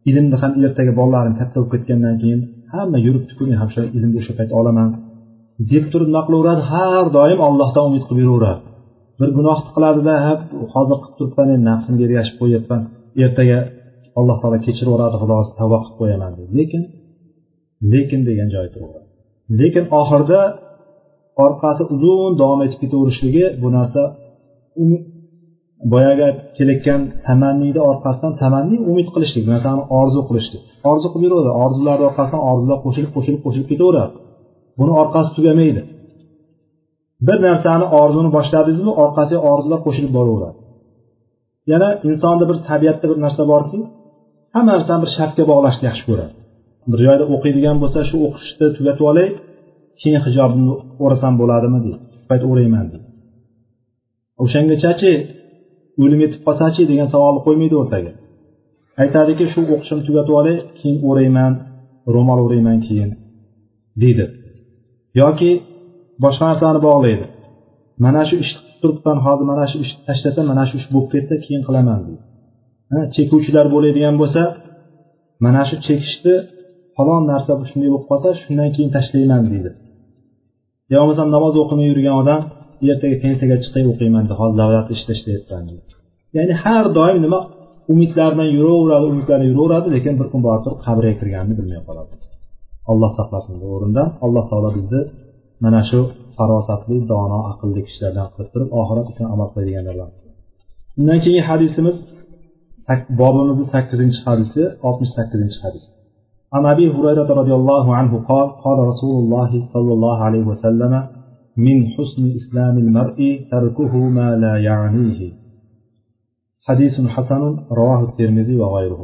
Speaker 2: Ilmni ham ertaga bolalarim katta bo'lib ketgandan keyin hamma yuribdiku men ham shu ilmni o'sha payt olaman. Deb turib nima qilaveradi har doim ollohdan umid qilib yuraveradi. Bir gunohni qiladida hozir qilib turibman endi nafsimga ergashib qo'yyapman. Ertaga alloh taolo kechirib yuboradi xudo tavba qilib qo'yaman deb. Lekin lekin degan joyi turaveradi. Lekin oxirida orqasi uzun davom etib ketaverishligi bu narsa boyagi kelayotgan tamanniyni orqasidan tamanniy umid qilishlik bir narsani orzu qilishlik. Orzu qilib yuraveradi. Orzularni orqasidan orzular qo'shilib qo'shilib qo'shilib ketaveradi. Buni orqasi tugamaydi. Bir narsani orzuni boshladingizmi orqasiga orzular qo'shilib boraveradi. Yana insonni bir tabiatda bir narsa borki hamma narsani bir shartga bog'lashni yaxshi ko'radi. Bir joyda o'qiydigan bo'lsa shu o'qishni tugatib olay keyin hijobimni o'rasam bo'ladimi deydi. Payt o'rayman deydi. O'shangachachi o'lim yetib qolsachi degan savolni qo'ymaydi o'rtaga. Aytadiki shu o'qishimni tugatib olay keyin o'rayman ro'mol o'rayman keyin deydi. Yoki boshqa narsani bog'laydi. Mana shu ishni qilib turibman hozir mana shu ishni tashlasam mana shu ish bo'lib ketsa keyin qilaman deydi. Chekuvchilar bo'ladigan bo'lsa mana shu chekishni falon narsa shunday bo'lib qolsa shundan keyin tashlayman deydi. Yo bo'lmasam namoz o'qimay yurgan odam ertaga pensiyaga chiqay o'qiyman deydi hozir davlat ishda ishlayapman deydi ya'ni har doim nima umidlar bilan yuraveradi umidlar yuraveradi lekin bir kun borib turib qabrga kirganini bilmay qoladi alloh saqlasin bu o'rindan alloh taolo bizni mana shu farosatli dono aqlli kishilardan qilib turib oxirat uchun amal qiladiganlardan undan keyingi hadisimiz bobimizni sakkizinchi hadisi oltmish sakkizinchi hadis عن أبي هريرة رضي الله عنه قال قال رسول الله صلى الله عليه وسلم من حسن إسلام المرء تركه ما لا يعنيه حديث حسن رواه الترمذي وغيره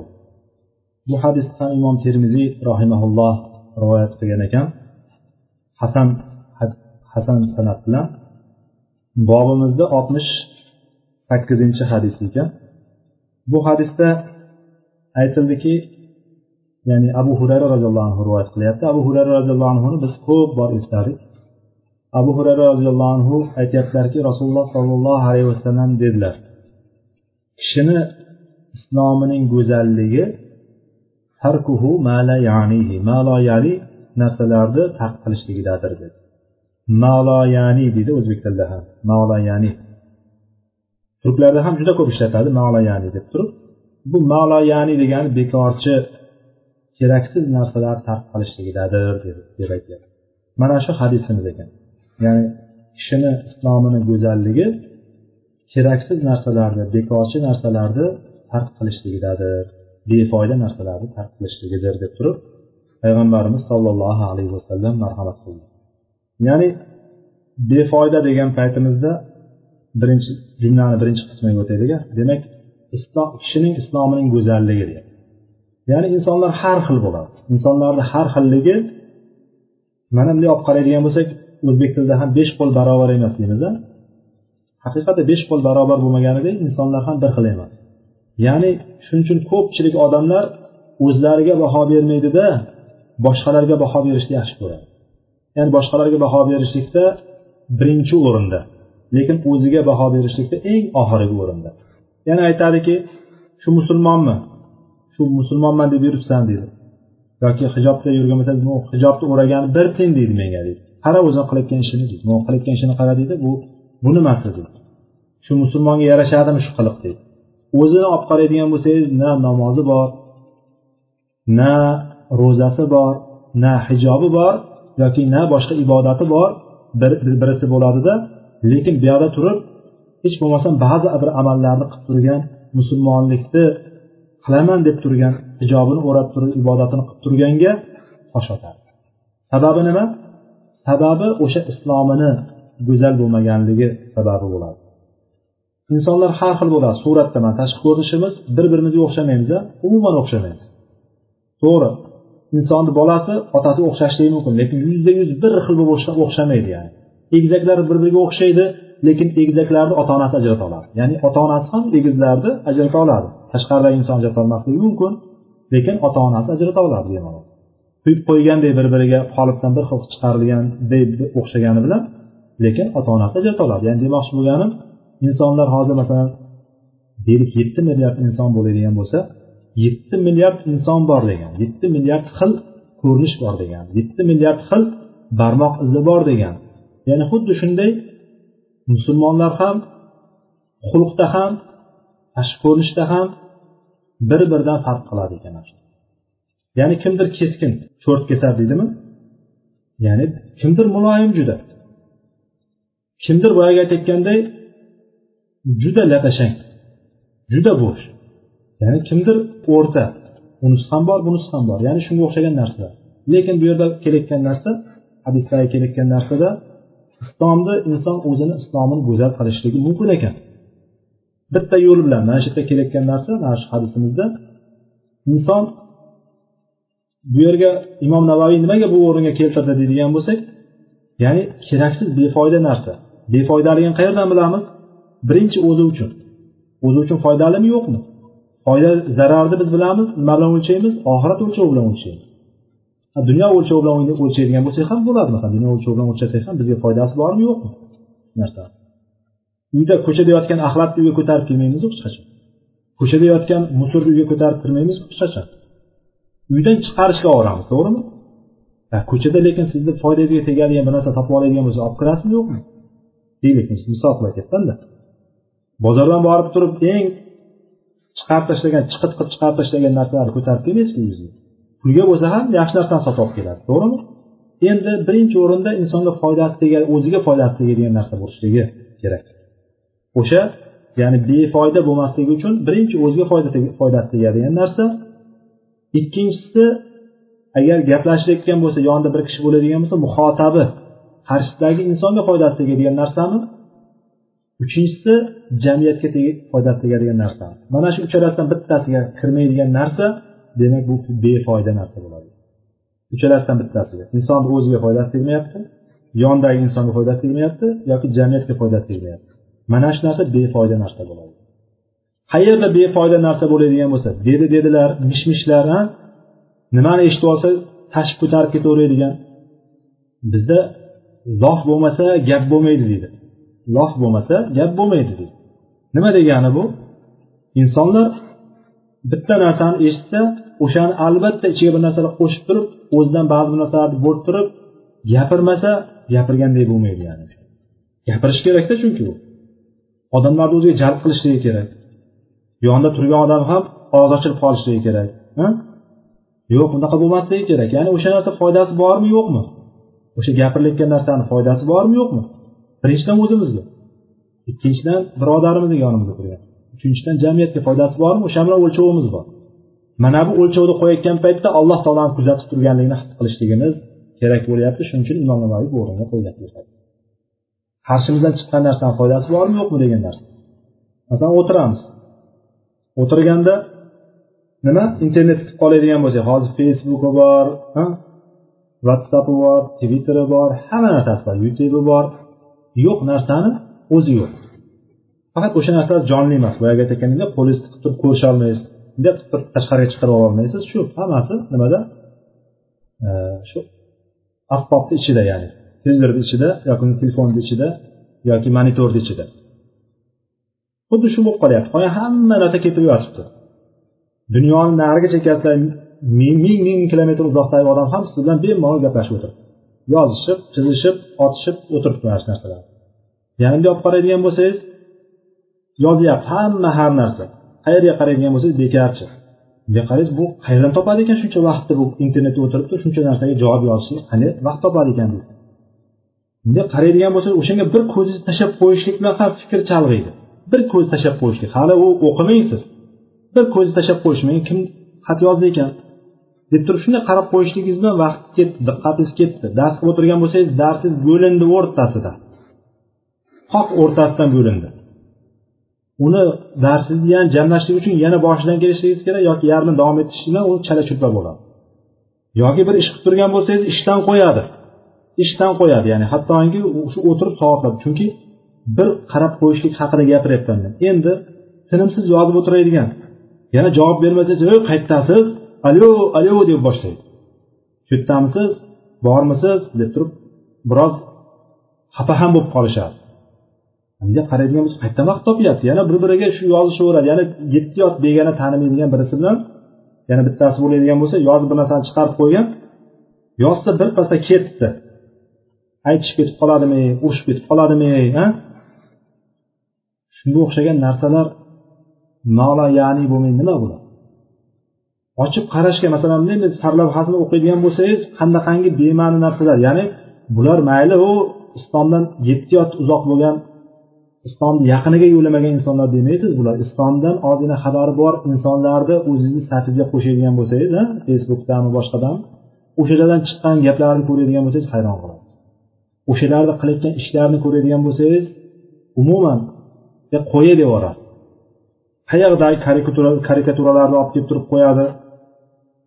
Speaker 2: bu hadisni ham imom termiziy rahimaulloh rivoyat qilgan ekan hasan hasan sanat bilan bobimizda oltmish sakkizinchi hadis ekan bu hadisda aytildiki ya'ni abu hurayra roziyallohu anhu rivoyat qilyapti abu hurayra roziyallohu anhuni biz ko'p bor esladik Abu hurayra roziyallohu anhu aytyaptilarki rasululloh sollallohu alayhi vasallam dedilar kishini islomining go'zalligi tarkuhu mala yanihi malo yani narsalarni tark qilishligidadir dedi. Malo yani deydi o'zbek tilida ham malo yani turklarda ham juda ko'p ishlatadi malo yani deb turib. Bu malo yani degani bekorchi keraksiz narsalarni tark qilishligidadir deb aytyapti. Mana shu hadisimiz ekan. Ya'ni kishini islomini go'zalligi keraksiz narsalarni bekorchi narsalarni tark qilishligidadir befoyda narsalarni tark qilishligidir deb turib payg'ambarimiz sollallohu alayhi vasallam marhamat qildi. Ya'ni befoyda degan paytimizda birinchi jumlani birinchi qismiga o'taylik demak islom kishining islomining go'zalligi deyapti ya'ni insonlar har xil bo'ladi. Insonlarni har xilligi mana bunday olib qaraydigan bo'lsak o'zbek tilida ham besh qo'l barobar emas deymiz haqiqatda besh qo'l barobar bo'lmaganidek insonlar ham bir xil emas. Ya'ni shuning uchun ko'pchilik odamlar o'zlariga baho bermaydida boshqalarga baho berishni yaxshi ko'radi. Ya'ni boshqalarga baho berishlikda birinchi o'rinda lekin o'ziga baho berishlikda eng oxirgi o'rinda. Ya'ni aytadiki shu musulmonmi? Shu musulmonman deb yuribsan deydi. Yoki hijobda yurgan bo'lsa hijobni o'ragani bir tiyin deydi menga deydi. Qara o'zini qilayotgan ishini deydi. Qilayotgan ishini qara deydi bu bu nimasi deydi. Shu musulmonga yarashadimi shu qiliq deydi. O'zini olib qaraydigan bo'lsangiz na namozi bor na ro'zasi bor na hijobi bor yoki na boshqa ibodati bor bir birisi bo'ladida lekin bu yoqda turib hech bo'lmasam ba'zi bir amallarni qilib turgan musulmonlikni qilaman deb turgan hijobini o'rab turib ibodatini qilib turganga tosh otadi sababi nima? Sababi o'sha islomini go'zal bo'lmaganligi sababi bo'ladi. Insonlar har xil bo'ladi. Suratda mana tashqi ko'rinishimiz bir birimizga o'xshamaymiz umuman o'xshamaymiz. To'g'ri. Insonni bolasi otasiga o'xshashligi mumkin lekin yuzda yuz bir xil bo'lib o'xshamaydi ya'ni. Egizaklar bir biriga o'xshaydi lekin egizaklarni ota onasi ajrata oladi. Ya'ni ota onasi ham egizlarni ajrata oladi. Tashqaridagi inson ajrata olmasligi mumkin lekin ota onasi ajrata oladi bemalol quyib qo'yganday bir biriga qolipdan bir xil chiqarilganday o'xshagani bilan lekin ota onasi ajrata oladi ya'ni demoqchi bo'lganim insonlar hozir masalan deylik yetti milliard inson bo'ladigan bo'lsa yetti milliard inson bor degan yetti milliard xil ko'rinish bor degan yetti milliard xil barmoq izi bor degan. Ya'ni xuddi shunday musulmonlar ham xulqda ham tashqi ko'rinishda ham bir biridan farq qiladi ekan ya'ni kimdir keskin? Cho'rt kesar deydimi? Ya'ni kimdir muloyim juda? Kimdir boyagi aytayotganday juda lapashang juda bo'sh. Ya'ni kimdir o'rta? Unisi ham bor bunisi ham bor. Ya'ni shunga o'xshagan narsalar lekin bu yerda kelayotgan narsa hadislarga kelayotgan narsada islomni inson o'zini islomini go'zal qilishligi mumkin ekan. Bitta yo'l bilan mana shu yerda kelayotgan narsa mana shu hadisimizda inson bu yerga imom navoiy nimaga bu o'ringa keltirdi deydigan bo'lsak ya'ni keraksiz befoyda narsa. Befoydaligini qayerdan bilamiz? Birinchi o'zi uchun. O'zi uchun foydalimi yo'qmi? Foyda zararni biz bilamiz nima bilan o'lchaymiz? Oxirat o'lchovi bilan o'lchaymiz. Dunyo o'lchovi bilan o'lchaydigan bo'lsak ham bo'ladi. Masalan dunyo o'lchovi bilan o'lchasak ham bizga foydasi bormi yo'qmi? Narsa. Uyda ko'chada yotgan axlatni uyga ko'tarib kelmaymizu hech qachon ko'chada yotgan musorni uyga ko'tarib kirmaymizku hech qachon uydan chiqarishga olib to'g'rimi? Ko'chada lekin sizni foydangizga tegadigan bir narsa topib oladigan bo'lsa olib kirasizmi yo'qmi? Deylik misol qilayotganda bozordan borib turib eng chiqarib tashlagan chiqit qilib chiqarib tashlagan narsalarni ko'tarib kelmaysizku uyingizga? Pulga bo'lsa ham yaxshi narsani sotib olib kelasiz to'g'rimi? Endi birinchi o'rinda insonga foydasi tegadi o'ziga foydasi tegadigan narsa bo'lishligi kerak. O'sha ya'ni befoyda bo'lmasligi uchun birinchi o'ziga foydasi tegadigan narsa ikkinchisi agar gaplashayotgan bo'lsa yonida bir kishi bo'ladigan bo'lsa muhotabi qarshisidagi insonga foydasi tegadigan narsami? Uchinchisi jamiyatga foydasi tegadigan narsa mana shu uchalasidan bittasiga kirmaydigan narsa demak bu befoyda narsa bo'ladi. Uchalasidan bittasiga. Insonni o'ziga foydasi tegmayapti yonidagi insonga foydasi tegmayapti yoki jamiyatga foydasi tegmayapti. Mana shu narsa befoyda narsa bo'ladi. Qayerda befoyda narsa bo'ladigan bo'lsa dedi dedilar mish mishlar nimani eshitib olsa tashib ko'tarib ketaveradigan. Bizda lof bo'lmasa gap bo'lmaydi deydi lof bo'lmasa gap bo'lmaydi deydi nima degani bu? Insonlar bitta narsani eshitsa o'shani albatta ichiga bir narsalar qo'shib turib o'zidan ba'zi bir narsalarni bo'rttirib gapirmasa gapirgandek bo'lmaydi ya'ni. Gapirish kerakda chunki u odamlarni o'ziga jalb qilishligi kerak. Yonida turgan odam ham og'iz ochilib qolishligi kerak yo'q unaqa bo'lmasligi kerak. Ya'ni o'sha narsa foydasi bormi yo'qmi? O'sha gapirilayotgan narsani foydasi bormi yo'qmi? Birinchidan o'zimizga ikkinchidan birodarimizni yonimizda turgan uchinchidan jamiyatga foydasi bormi o'sha bilan o'lchovimiz bor. Mana bu o'lchovni qo'yayotgan paytda alloh taoloni kuzatib turganligini his qilishligimiz kerak bo'lyapti. Shuning uchun imom navoiy bu o'ringa qarshimizdan chiqqan narsani foydasi bormi yo'qmi degan narsa. Masalan o'tiramiz. O'tirganda nima? Internet kutib qoladigan bo'lsak hozir facebooki bor whatsappi bor twitteri bor hamma narsasi bor youtube'i bor. Yo'q narsani o'zi yo'q. Faqat o'sha narsalar jonli emas. Boyagi aytayotganimdek qo'lingizni tiqib turib ko'risholmaysiz bunday qilib turib tashqariga chiqarib ololmaysiz shu hammasi nimada? Shu asbobni ichida ya'ni televizorni ichida yoki telefonni ichida yoki monitorni ichida. Xuddi shu bo'lib qolyapti. Qolgan hamma narsa ketib yotibdi. Dunyoni narigi chekkasida ming ming ming kilometr uzoqdagi odam ham siz bilan bemalol gaplashib o'tiribdi. Yozishib chizishib otishib o'tiribdi mana shu narsalar. Yana bunday olib qaraydigan bo'lsangiz yozyapti hamma har narsa. Qayerga qaraydigan bo'lsangiz bekarchi bunday qaraysiz bu qayerdan topadi ekan shuncha vaqtni bu internetda o'tiribdi shuncha narsaga javob yozishga qanday vaqt topadi ekan bunday qaraydigan bo'lsangiz o'shanga bir ko'zingizni tashlab qo'yishlik bilan ham fikr chalg'iydi. Bir ko'z tashlab qo'yishlik. Hali u o'qimaysiz. Bir ko'zni tashlab qo'yish menga kim xat yozdi ekan? Deb turib shunday qarab qo'yishligingiz bilan vaqt ketdi diqqatingiz ketdi. Dars qilib o'tirgan bo'lsangiz darsingiz bo'lindi o'rtasida. Qoq o'rtasidan bo'lindi. Uni darsingizni yana jamlashlik uchun yana boshidan kelishligingiz kerak yoki yarmi davom etishlik bilan u chala chulpa bo'ladi. Yoki bir ish qilib turgan bo'lsangiz ishdan qo'yadi. Ishdan qo'yadi ya'ni hattoki o'tirib soatlab chunki bir qarab qo'yishlik haqida gapiryapman. Men endi tinimsiz yozib o'tiradigan yana javob bermasangiz ey qayerdasiz alo alo deb boshlaydi. Shu yerdamisiz bormisiz? deb turib biroz xafa ham bo'lib qolishadi. Unga qaraydigan bo'lsa qayerdan vaqt topyapti yana bir biriga shu yozishaveradi. Yana yetti yot begona tanimaydigan birisi bilan yana bittasi bo'ladigan bo'lsa yozib bir narsani chiqarib qo'ygan. Yozsa birpasda ketdi. Aytishib ketib qoladimi urushib ketib qoladimi shunga o'xshagan narsalar nolayani bo'lmaydi. Nima bular ochib qarashga masalan bunday sarlavhasini o'qiydigan bo'lsangiz qanaqangi bema'ni narsalar ya'ni bular mayli u islomdan yetti yot uzoq bo'lgan islomni yaqiniga yo'lamagan insonlar demaysiz. Bular islomdan ozgina xabari bor insonlarni o'zingizni safingizga qo'shadigan bo'lsangiz facebookdami boshqadami o'shalardan chiqqan gaplarni ko'radigan bo'lsangiz hayron qolasiz. O'shalarni qilayotgan ishlarini ko'radigan bo'lsangiz umuman qo'yay deb yuborasiz qayerdagi karikaturalarni olib kelib turib qo'yadi?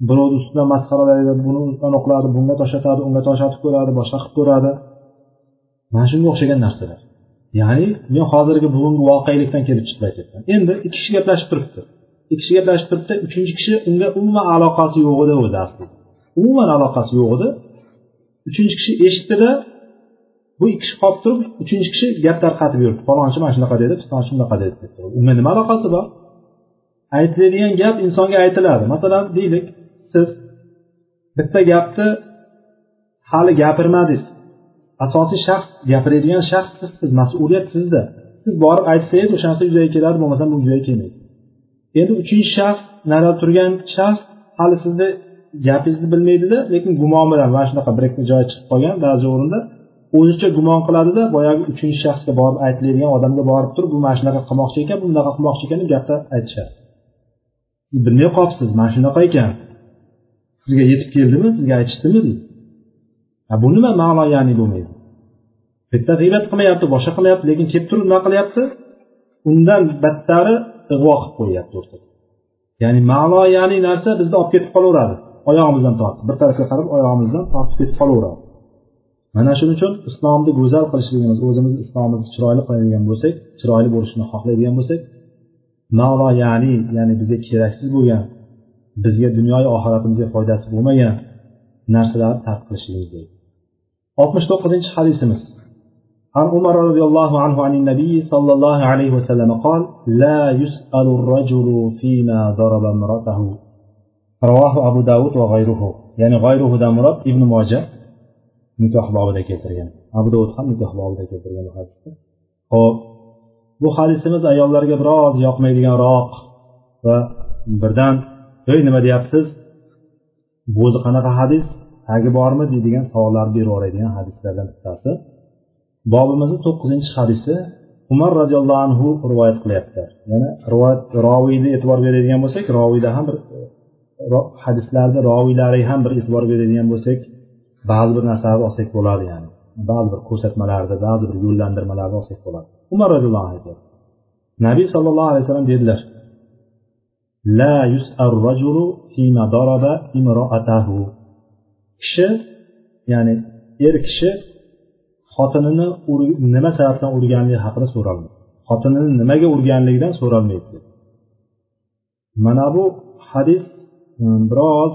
Speaker 2: Birovni ustidan masxaralaydi buni qiladi bunga toshlatadi unga toshlatib ko'radi boshqa qilib ko'radi. Mana shunga o'xshagan narsalar. Ya'ni men hozirgi bugungi voqelikdan kelib chiqib aytyapman. Endi ikki kishi gaplashib turibdi. Ikki kishi gaplashib turibdi uchinchi kishi unga umuman aloqasi yo'q edi o'zi aslida. Umuman aloqasi yo'q edi. Uchinchi kishi eshitdida bu ikki kishi qolib turib uchinchi kishi gap tarqatib yuribdi. Falonchi mana shunaqa dedi pistonchi bunaqa dedi deb unga nima aloqasi bor? Aytiladigan gap insonga aytiladi. Masalan deylik siz bitta gapni hali gapirmadingiz. Asosiy shaxs gapiradigan shaxs sizsiz mas'uliyat sizda. Siz borib aytsangiz o'sha narsa yuzaga keladi bo'lmasam bu yuzaga kelmaydi. Endi uchinchi shaxs narida turgan shaxs hali sizni gapingizni bilmaydida lekin gumon bilan mana shunaqa bir ikkita joyi chiqib qolgan ba'zi o'rinda o'zicha gumon qiladida boyagi uchinchi shaxsga borib aytiladigan odamga borib turib bu mana shunaqa qilmoqchi ekan bu bunaqa qilmoqchi ekan deb gapni aytishadi. E, bilmay qolibsiz mana shunaqa ekan. Sizga yetib keldimi sizga aytishdimi deydi. Bu nima ma'no ya'ni bo'lmaydi. Bitta g'iybat qilmayapti boshqa qilmayapti lekin kelib turib nima qilyapti? Undan battari ig'vo qilib qo'yyapti o'rtada. Ya'ni ma'no ya'ni narsa bizni olib ketib qolaveradi. Oyog'imizdan tortib bir tarafga qarab oyog'imizdan tortib ketib qolaveradi. mana shuning uchun islomni go'zal qilishligimiz o'zimiz islomimizni chiroyli qiladigan bo'lsak chiroyli bo'lishini xohlaydigan bo'lsak ma'no ya'ni ya'ni bizga keraksiz bo'lgan bizga dunyoyu oxiratimizga foydasi bo'lmagan narsalarni tark qilishligimiz kerak oltmish to'qqizinchi hadisimiz عن عمر رضي الله عنه عن النبي صلى الله عليه وسلم قال لا يسأل الرجل فيما ضرب امرأته رواه أبو داود وغيره يعني غيره دا مراد ابن ماجه nikoh bobida keltirgan. Abu dovud ham nikoh bobida keltirgan bu hadisni ho'p bu hadisimiz ayollarga biroz yoqmaydiganroq va birdan ey nima deyapsiz? Bu o'zi qanaqa hadis? Tagi bormi? deydigan savollarni berib yuboradigan hadislardan bittasi. Bobimizni to'qqizinchi hadisi umar roziyallohu anhu rivoyat qilyapti. Yana rivoyat roviyni e'tibor beradigan bo'lsak roviyda ham bir e, hadislarni roviylariga ham bir e'tibor beradigan bo'lsak ba'zi bir narsalarni olsak bo'ladi ya'ni. Ba'zi bir ko'rsatmalarni ba'zi bir yo'llantirmalarni olsak bo'ladi. Umar roziyallohu anhu aytyapti nabiy sollallohu alayhi vasallam dedilar la yus'ar rajulu fima daraba imro'atahu kishi ya'ni er kishi xotinini nima sababdan urganligi haqida so'ralmaydi xotinini nimaga urganligidan so'ralmaydi. Mana bu hadis biroz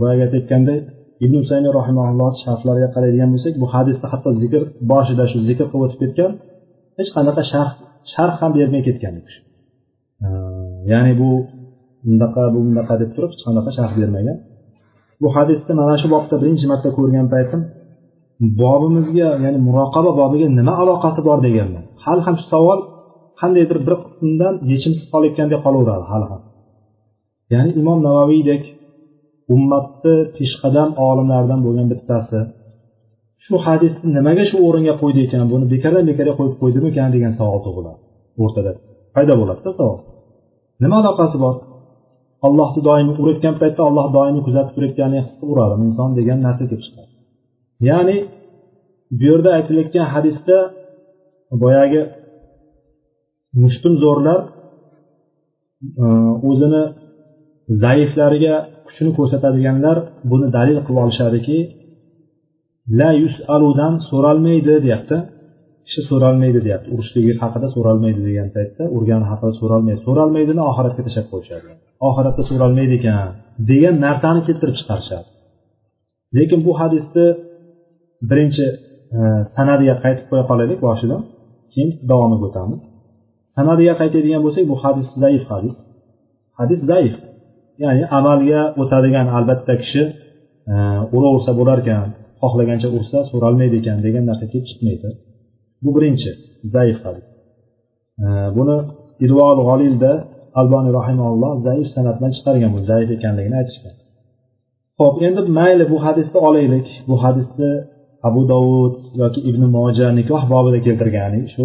Speaker 2: boyagi aytayotganday ibn usaymi rahimaulloh sharhlariga qaraydigan bo'lsak bu hadisni hatto zikr boshida shu zikr qilib o'tib ketgan hech qanaqa sharh sharh ham bermay ketgan ya'ni bu bundaqa bu bunaqa deb turib hech qanaqa sharh bermagan. Bu hadisni mana shu bobda birinchi marta ko'rgan paytim bobimizga ya'ni muroqaba bobiga nima aloqasi bor deganman. Hali ham shu savol qandaydir bir qismdan yechimsiz qolayotgandek qolaveradi hali ham. Ya'ni imom navaviydek ummatni peshqadam olimlaridan bo'lgan bittasi. Shu hadisni nimaga shu o'ringa qo'ydi ekan? Buni bekordan bekorga qo'yib qo'ydimikan degan savol tug'iladi o'rtada. Paydo bo'ladida savol? Nima aloqasi bor? Allohni doimiy urayotgan paytda alloh doimiy kuzatib turayotganini his qilib uradi. Inson degan narsa kelib chiqadi. Ya'ni bu yerda aytilayotgan hadisda boyagi mushtum zo'rlar e, o'zini zaiflariga kuchini ko'rsatadiganlar buni dalil qilib olishadiki la yusaludan so'ralmaydi deyapti. Kishi so'ralmaydi deyapti. Urushligi haqida so'ralmaydi degan paytda urgani haqida so'ralmaydi so'ralmaydini oxiratga tashlab qo'yishadi. Oxiratda so'ralmaydi ekan degan narsani keltirib chiqarishadi. Lekin bu hadisni birinchi e, sanadiga qaytib qo'ya qolaylik boshidan. Keyin davomiga o'tamiz. Sanadiga qaytadigan bo'lsak bu hadis zaif hadis. Hadis zaif. Ya'ni amalga o'tadigan albatta kishi e, uraversa bo'larkan xohlagancha ursa so'ralmaydi ekan degan narsa kelib chiqmaydi. Bu birinchi zaif hadis e, buni idvol g'olilda alboniy rahimalloh zaif sanatdan chiqargan bu zaif ekanligini aytishgan. Ho'p endi mayli bu hadisni olaylik. Bu hadisni abu dovud yoki ibn moja nikoh bobida keltirgan shu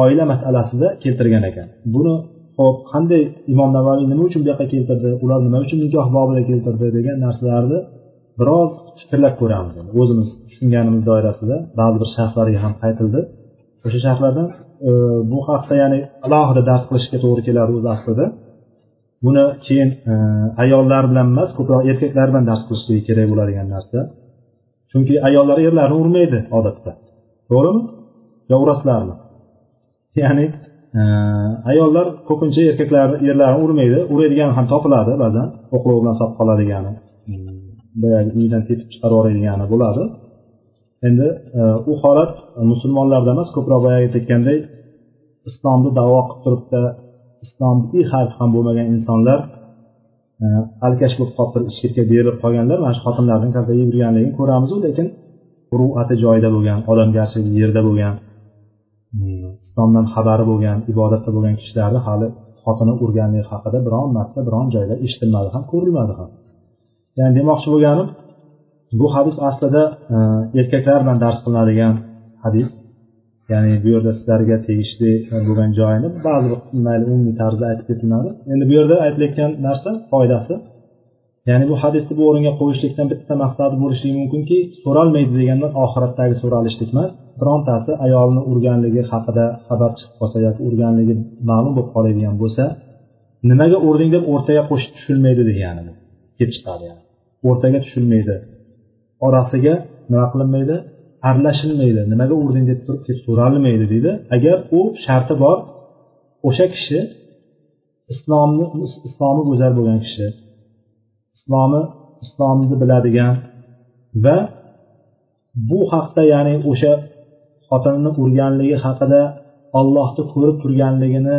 Speaker 2: oila masalasida keltirgan ekan. Buni ho'p qanday imom navaviy nima uchun bu yoqqa keltirdi? Ular nima uchun nikoh bobida keltirdi degan narsalarni biroz fikrlab ko'ramiz o'zimiz tushunganimiz doirasida. Ba'zi bir sharhlarga ham qaytildi. O'sha sharhlardan e, bu haqda ya'ni alohida dars qilishga to'g'ri keladi o'zi aslida. Buni keyin e, ayollar bilan emas ko'proq erkaklar bilan dars qilishligi kerak bo'ladigan narsa. Chunki ayollar erlarni urmaydi odatda. To'g'rimi? Yo urasizlarmi? Ya'ni ayollar ko'pincha erkaklarni erlarini urmaydi. Uradigan ham topiladi ba'zan. O'qlov bilan sotib qoladigani hmm, boyagi uydan tepib chiqarib yuboradigani bo'ladi. Endi e, u holat musulmonlarda emas ko'proq boyagi aytayotganday islomni davo qilib turibdi. Islomni i harfi ham bo'lmagan insonlar e, alkash bo'lib qolib turib ichkilikka berilib qolganlar. Mana shu xotinlarni kaltak yeb yurganligini ko'ramizu lekin ruati joyida bo'lgan odamgarchiligi yerda bo'lgan. Islomdan xabari bo'lgan ibodatda bo'lgan kishilarni hali xotini urganligi haqida biron marta biron joyda eshitilmadi ham ko'rilmadi ham. Ya'ni demoqchi bo'lganim bu hadis aslida e, erkaklar bilan dars qilinadigan hadis. Ya'ni bu yerda sizlarga tegishli bo'lgan joyini ba'zi bir mayli umumiy tarzda aytib ketiladi endi bu yerda aytilayotgan narsa foydasi. Ya'ni bu hadisni bu o'ringa qo'yishlikdan bitta maqsadi bo'lishligi mumkinki so'ralmaydi degandan oxiratdagi so'ralishlik emas birontasi ayolni urganligi haqida xabar chiqib qolsa yoki urganligi ma'lum bo'lib qoladigan bo'lsa nimaga urding deb o'rtaga qo'shib tushilmaydi degani kelib chiqadi yani. O'rtaga tushilmaydi. Orasiga nima qilinmaydi? Aralashilmaydi. Nimaga urding deb turib so'ralmaydi deydi. Agar u sharti bor o'sha kishi islomni islomi go'zal bo'lgan kishi islomi islomni biladigan va bu haqda ya'ni o'sha xotinini urganligi haqida ollohni ko'rib turganligini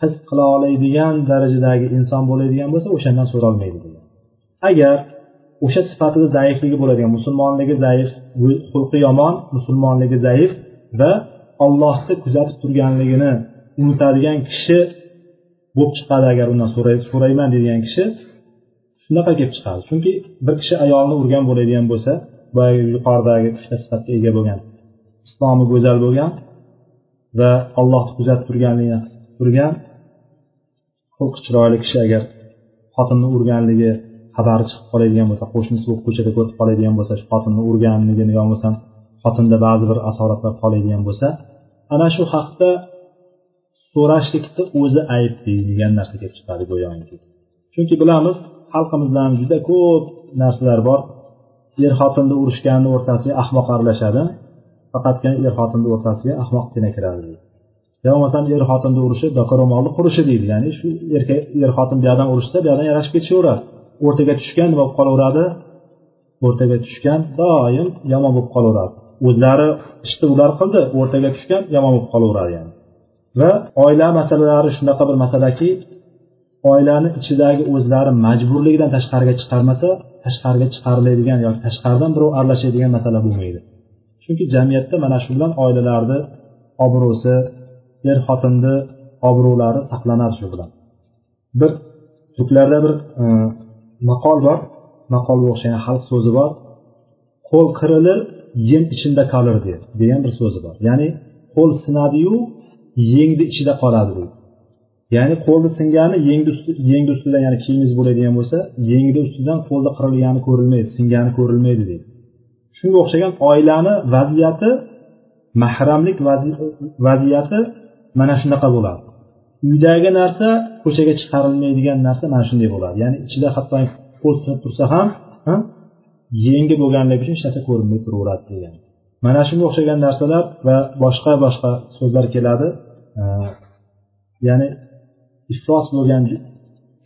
Speaker 2: his qila oladigan darajadagi inson bo'ladigan bo'lsa o'shandan so'ralmaydi degan. Agar o'sha sifatida zaifligi bo'ladigan musulmonligi zaif xulqi yomon musulmonligi zaif va ollohni kuzatib turganligini unutadigan kishi bo'lib chiqadi agar undan so'rayman deydigan kishi shunaqa kelib chiqadi. Chunki bir kishi ayolni urgan bo'ladigan bo'lsa boyagi yuqoridagi uchta sifatga ega bo'lgan islomi go'zal bo'lgan va allohni kuzatib turganligini his qilib turgan xulqi chiroyli kishi agar xotinni urganligi xabari chiqib qoladigan bo'lsa qo'shnisi bo'lib ko'chada ko'rib qoladigan bo'lsa shu xotinni urganligini yo bo'lmasam xotinda ba'zi bir asoratlar qoladigan bo'lsa ana shu haqda so'rashlikni o'zi ayb deydigan narsa kelib chiqadi go'yoki. Chunki bilamiz xalqimizda ham juda ko'p narsalar bor. Er xotinni urushganni o'rtasiga ahmoq aralashadi. Faqatgina er xotinni o'rtasiga ahmoqgina kiradi. Yo bo'lmasam er xotinni urishi doka ro'molni qurishi deydi. Ya'ni shu erkak er xotin buyoqdan urishsa buyoqdan yarashib ketishaveradi. O'rtaga tushgan bo'lib qolaveradi. O'rtaga tushgan doim yomon bo'lib qolaveradi. O'zlari ishni ular qildi o'rtaga tushgan yomon bo'lib qolaveradi yani. Va oila masalalari shunaqa bir masalaki oilani ichidagi o'zlari majburligidan tashqariga chiqarmasa tashqariga chiqariladigan yoki tashqaridan birov aralashadigan masala bo'lmaydi. Chunki jamiyatda mana shu bilan oilalarni obro'si er xotinni obro'lari saqlanadi shu bilan. Bir turklarda bir e, maqol bor. Maqolga o'xshagan xalq so'zi bor. Qo'l qirilir yem ichida qolar degan bir so'zi bor. Ya'ni qo'l sinadiyu yengni ichida qoladi deydi. Ya'ni qo'lni singani yengni yengni ustidan ya'ni kiyimingiz bo'ladigan bo'lsa yengni ustidan qo'lni qirilgani ko'rilmaydi singani ko'rilmaydi deydi. Shunga o'xshagan oilani vaziyati mahramlik vaziyati mana shunaqa bo'ladi. Uydagi narsa ko'chaga chiqarilmaydigan narsa mana shunday bo'ladi. Ya'ni ichida hatto qo'l sinib tursa ham yengi bo'lganligi uchun hech narsa ko'rinmay turaveradi degan. Mana shunga o'xshagan narsalar va boshqa boshqa so'zlar keladi. Ya'ni iflos bo'lgan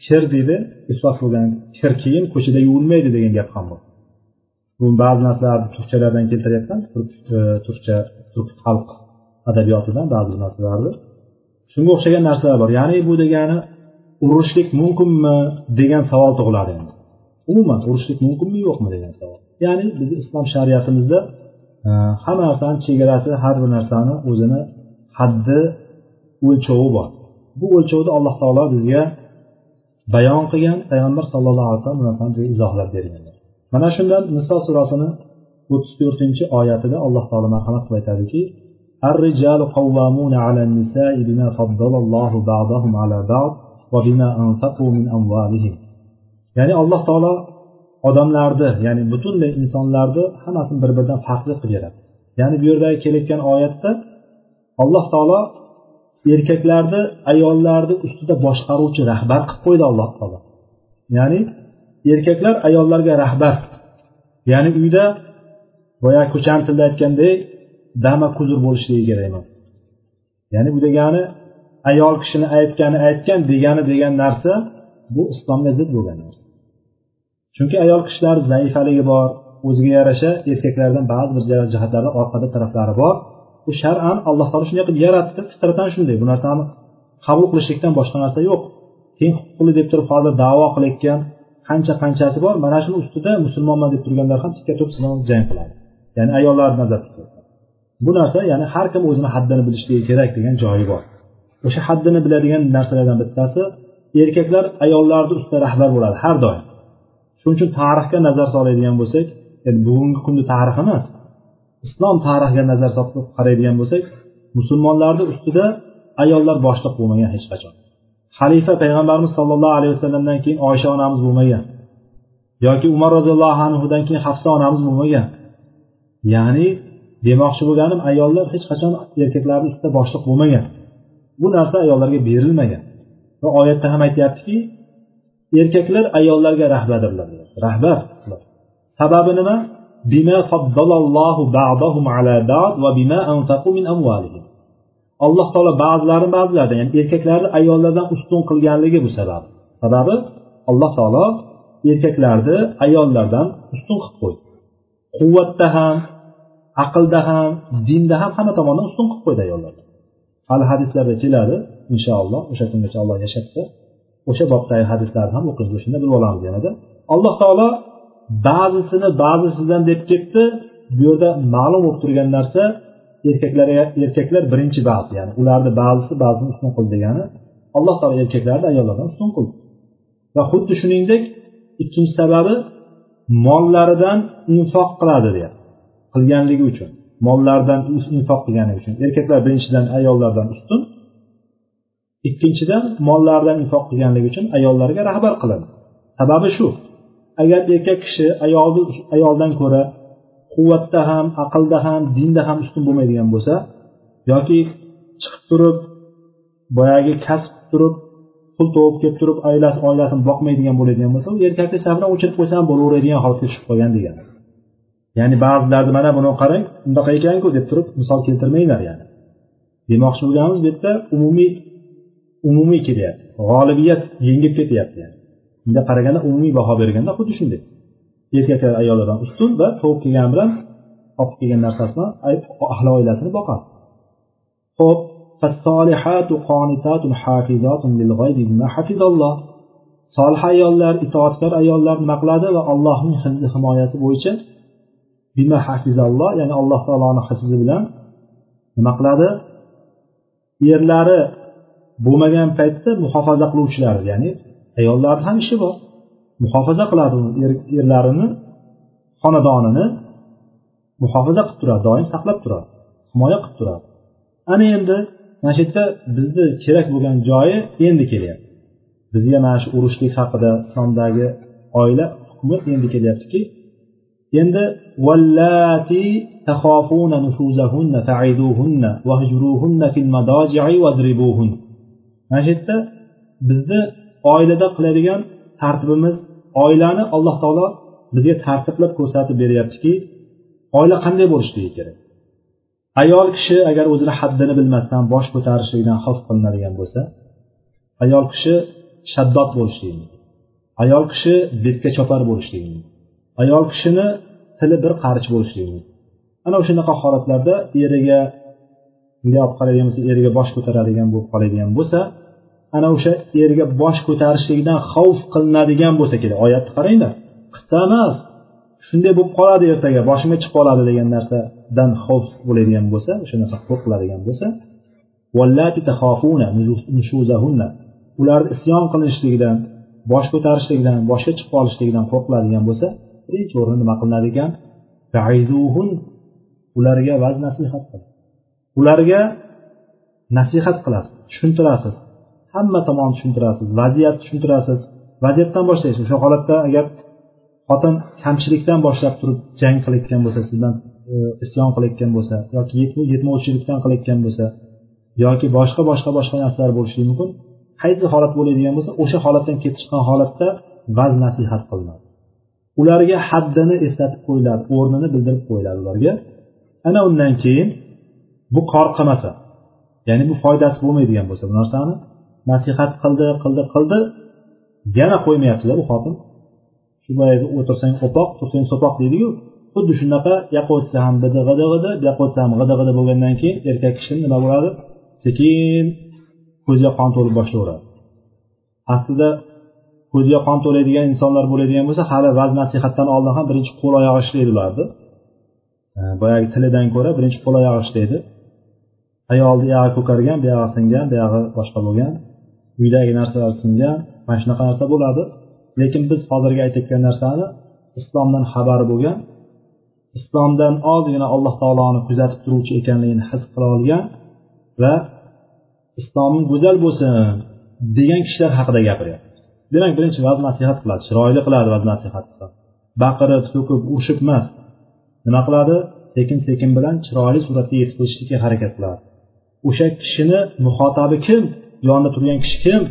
Speaker 2: kir deydi iflos bo'lgan kir keyin ko'chada yuvilmaydi degan gap ham bor. Bu ba'zi narsalarni turkchalardan keltiryapman e, turkcha turk xalq adabiyotidan ba'zi narsalarni shunga o'xshagan narsalar bor. Ya'ni bu degani urushlik mumkinmi degan savol tug'iladi endi. Umuman urushlik mumkinmi yo'qmi degan savol. Ya'ni bizni islom shariatimizda e, hamma narsani chegarasi har bir narsani o'zini haddi o'lchovi bor. bu o'lchovni alloh taolo bizga bayon qilgan payg'ambar sallallohu alayhi vasallam bu narsani bizga izohlab berganlar mana shundan niso surasini o'ttiz to'rtinchi oyatida alloh taolo marhamat qilib aytadiki الرجال قوامون على النساء بما فضل الله بعضهم على بعض وبما أنفقوا من أموالهم ya'ni alloh taolo odamlarni ya'ni butunlay insonlarni hammasini bir biridan farqli qilib beradi ya'ni bu yerdagi kelayotgan oyatda alloh taolo erkaklarni ayollarni ustida boshqaruvchi rahbar qilib qo'ydi alloh taolo. Ya'ni erkaklar ayollarga rahbar. Ya'ni uyda boyagi ko'chani tilida aytgandek dama kuzur bo'lishligi kerak emas. Ya'ni bu degani ayol kishini aytgani aytgan degani degan narsa bu islomga zid bo'lgan narsa. Chunki ayol kishilar zaifaligi bor o'ziga yarasha erkaklardan ba'zi bir jihatlarda orqada taraflari bor. Bu shar'an alloh taolo shunday qilib yaratdi. Fitratan shunday. Bu narsani qabul qilishlikdan boshqa narsa yo'q. Teng huquqli deb turib hozir davo qilayotgan qancha qanchasi bor? Mana shuni ustida musulmonman deb turganlar ham tikka turib jang qiladi. Ya'ni ayollarni nazarda tutib bu narsa ya'ni har kim o'zini haddini bilishligi kerak degan joyi bor. O'sha haddini biladigan narsalardan bittasi erkaklar ayollarni ustida rahbar bo'ladi har doim. Shuning uchun tarixga nazar soladigan bo'lsak endi bugungi kunni tarixi emas. Islom tarixiga nazar solib qaraydigan bo'lsak musulmonlarni ustida ayollar boshliq bo'lmagan hech qachon. Xalifa payg'ambarimiz sollallohu alayhi vasallamdan keyin oysha onamiz bo'lmagan yoki umar roziyallohu anhudan keyin hafsa onamiz bo'lmagan. Ya'ni demoqchi bo'lganim ayollar hech qachon erkaklarni ustida boshliq bo'lmagan. Bu narsa ayollarga berilmagan. Va oyatda ham aytyaptiki erkaklar ayollarga rahbardirlar rahbar. Sababi nima? Bima faddalallohu ba'dahum ala ba'd va bima anfaqu min amwalihim alloh taolo ba'zilarini ba'zilardan ya'ni erkaklarni ayollardan ustun qilganligi bu sabab. Sababi alloh taolo erkaklarni ayollardan ustun qilib qo'ydi. Quvvatda ham aqlda ham dinda ham hamma tomondan ustun qilib qo'ydi ayollarni. Hali hadislarda keladi inshaalloh o'sha kungacha olloh yashatsa o'sha bobdagi hadislarni ham o'qiymiz o'shanda bilib olamiz yanada. Alloh taolo ba'zisini ba'zisidan deb ketdi. Bu yerda ma'lum bo'lib turgan narsa erkaklarga erkaklar birinchi ba'zi ya'ni ularni ba'zisi ba'zini ustun qildi degani alloh taolo erkaklarni ayollardan ustun qildi va xuddi shuningdek ikkinchi sababi mollaridan infoq qiladi deyapti qilganligi uchun mollaridan infoq qilgani uchun. Erkaklar birinchidan ayollardan ustun ikkinchidan mollaridan infoq qilganligi uchun ayollarga rahbar qiladi. Sababi shu. Agar erkak kishi ayolni ayoldan ko'ra quvvatda ham aqlda ham dinda ham ustun bo'lmaydigan bo'lsa yoki chiqib turib boyagi kasb turib pul topib kelib turib oilasi oilasini boqmaydigan bo'ladigan bo'lsa u erkakni safdan o'chirib qo'ysa ham bo'laveradigan holatga tushib qolgan degani ya'ni ba'zilarni mana buni qarang bunaqa ekanku deb turib misol keltirmanglar yani. Demoqchi bo'lganimiz bu yerda umumiy umumiy kelyapti g'olibiyat yengib ketyapti yani. Bunday qaraganda umumiy baho berganda xuddi shunday. Erkak ayollardan ustun va tug'ib kelgani bilan olib kelgan narsasini ahli oilasini boqadi ho'p solih ayollar itoatkor ayollar nima qiladi va allohning hifzi himoyasi bo'yicha bima hafizalloh ya'ni alloh taoloni hifzi bilan nima qiladi? Erlari bo'lmagan paytda muhofaza qiluvchilar ya'ni ayollarni ham ishi bor. Muhofaza qiladi er, erlarini xonadonini muhofaza qilib turadi doim saqlab turadi himoya qilib turadi. Ana endi mana shu yerda bizni kerak bo'lgan joyi endi kelyapti. Bizga mana shu urushlik haqida islomdagi oila hukmi endi kelyaptiki endi vallati takhafuna nufuzahunna fa'iduhunna wahjuruhunna fil madaji'i wadribuhunna mana shu yerda bizni oilada qiladigan tartibimiz oilani alloh taolo bizga tartiblab ko'rsatib beryaptiki oila qanday bo'lishligi kerak. Ayol kishi agar o'zini haddini bilmasdan bosh ko'tarishlikdan xavf qilinadigan bo'lsa ayol kishi shaddod bo'lishligi ayol kishi betga chopar bo'lishligi ayol kishini tili bir qarich bo'lishligi ana o'shanaqa holatlarda eriga bunday olib qaraydigan bo'lsa eriga bosh ko'taradigan bo'lib qoladigan bo'lsa ana o'sha erga bosh ko'tarishlikdan xavf qilinadigan bo'lsa kerak. Oyatni qaranglar. Qissa emas. Shunday bo'lib qoladi ertaga. Boshimga chiqib qoladi degan narsadan xavf bo'ladigan bo'lsa o'sha narsa qo'rqiladigan bo'lsa ularni isyon qilishlikdan bosh ko'tarishligidan boshga chiqib qolishligidan qo'rqiladigan bo'lsa birinchi o'rinda nima qilinadi ekan ularga vaz nasihat qil ularga nasihat qilasiz tushuntirasiz. Hamma tomonni tushuntirasiz vaziyatni tushuntirasiz. Vaziyatdan boshlaysiz. O'sha holatda agar xotin kamchilikdan boshlab turib jang qilayotgan bo'lsa sizdan e, isyon qilayotgan bo'lsa yoki yetmovchilikdan qilayotgan bo'lsa yoki boshqa boshqa boshqa narsalar bo'lishi mumkin qaysi holat bo'ladigan bo'lsa o'sha holatdan kelib chiqqan holatda vaz nasihat qilinadi. Ularga haddini eslatib qo'yiladi o'rnini bildirib qo'yiladi ularga. Ana undan keyin bu kor qilmasa ya'ni bu foydasi bo'lmaydigan bo'lsa bu narsani nasihat qildi qildi qildi. Yana qo'ymayaptida bu xotin. Shu boyagi o'tirsang o'poq tursang so'poq deydiku xuddi shunaqa u o'tsa ham bidi g'idi g'idi bu yoqqa o'tsa ham g'idi g'idi bo'lgandan keyin erkak kishi nima bo'ladi? Sekin ko'ziga qon to'lib boshlayveradi aslida ko'ziga qon to'laydigan insonlar bo'ladigan bo'lsa hali vaz nasihatdan oldin ham birinchi qo'l oyog'i ishlaydi ularni boyagi tilidan ko'ra birinchi qo'l oyog'i ishlaydi ayolni buyog'i ko'kargan buyog'i singan buyog'i boshqa bo'lgan. Uydagi narsalar singan mana shunaqa narsa bo'ladi. Lekin biz hozirgi aytayotgan narsani islomdan xabari bo'lgan islomdan ozgina alloh taoloni kuzatib turuvchi ekanligini his qila olgan va islomim go'zal bo'lsin degan kishilar haqida gapiryapmiz. Demak birinchi vaz nasihat qiladi chiroyli qiladi vaz nasihat baqirib so'kib urishib emas. Nima qiladi? Sekin sekin bilan chiroyli suratga yetib harakat qiladi. O'sha kishini muhotabi kim? Yonida turgan kishi kim?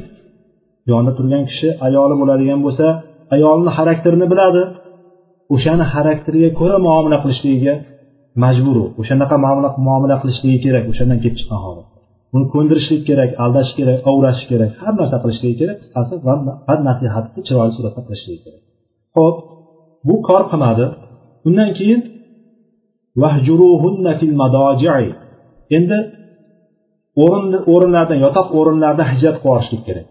Speaker 2: Yonida turgan kishi ayoli bo'ladigan bo'lsa ayolini xarakterini biladi. O'shani xarakteriga ko'ra muomala qilishligiga majbur u. O'shanaqa muomala qilishligi kerak o'shandan kelib chiqqan holat. Uni ko'ndirishlik kerak aldash kerak ovrash kerak har narsa qilishligi kerak. Qisqasi va nasihatni chiroyli suratda qilishligi kerak. Ho'p bu kor qilmadi. Undan keyin endi o'rinlardan yotoq o'rinlarda hijrat qilib yuborishlik kerak.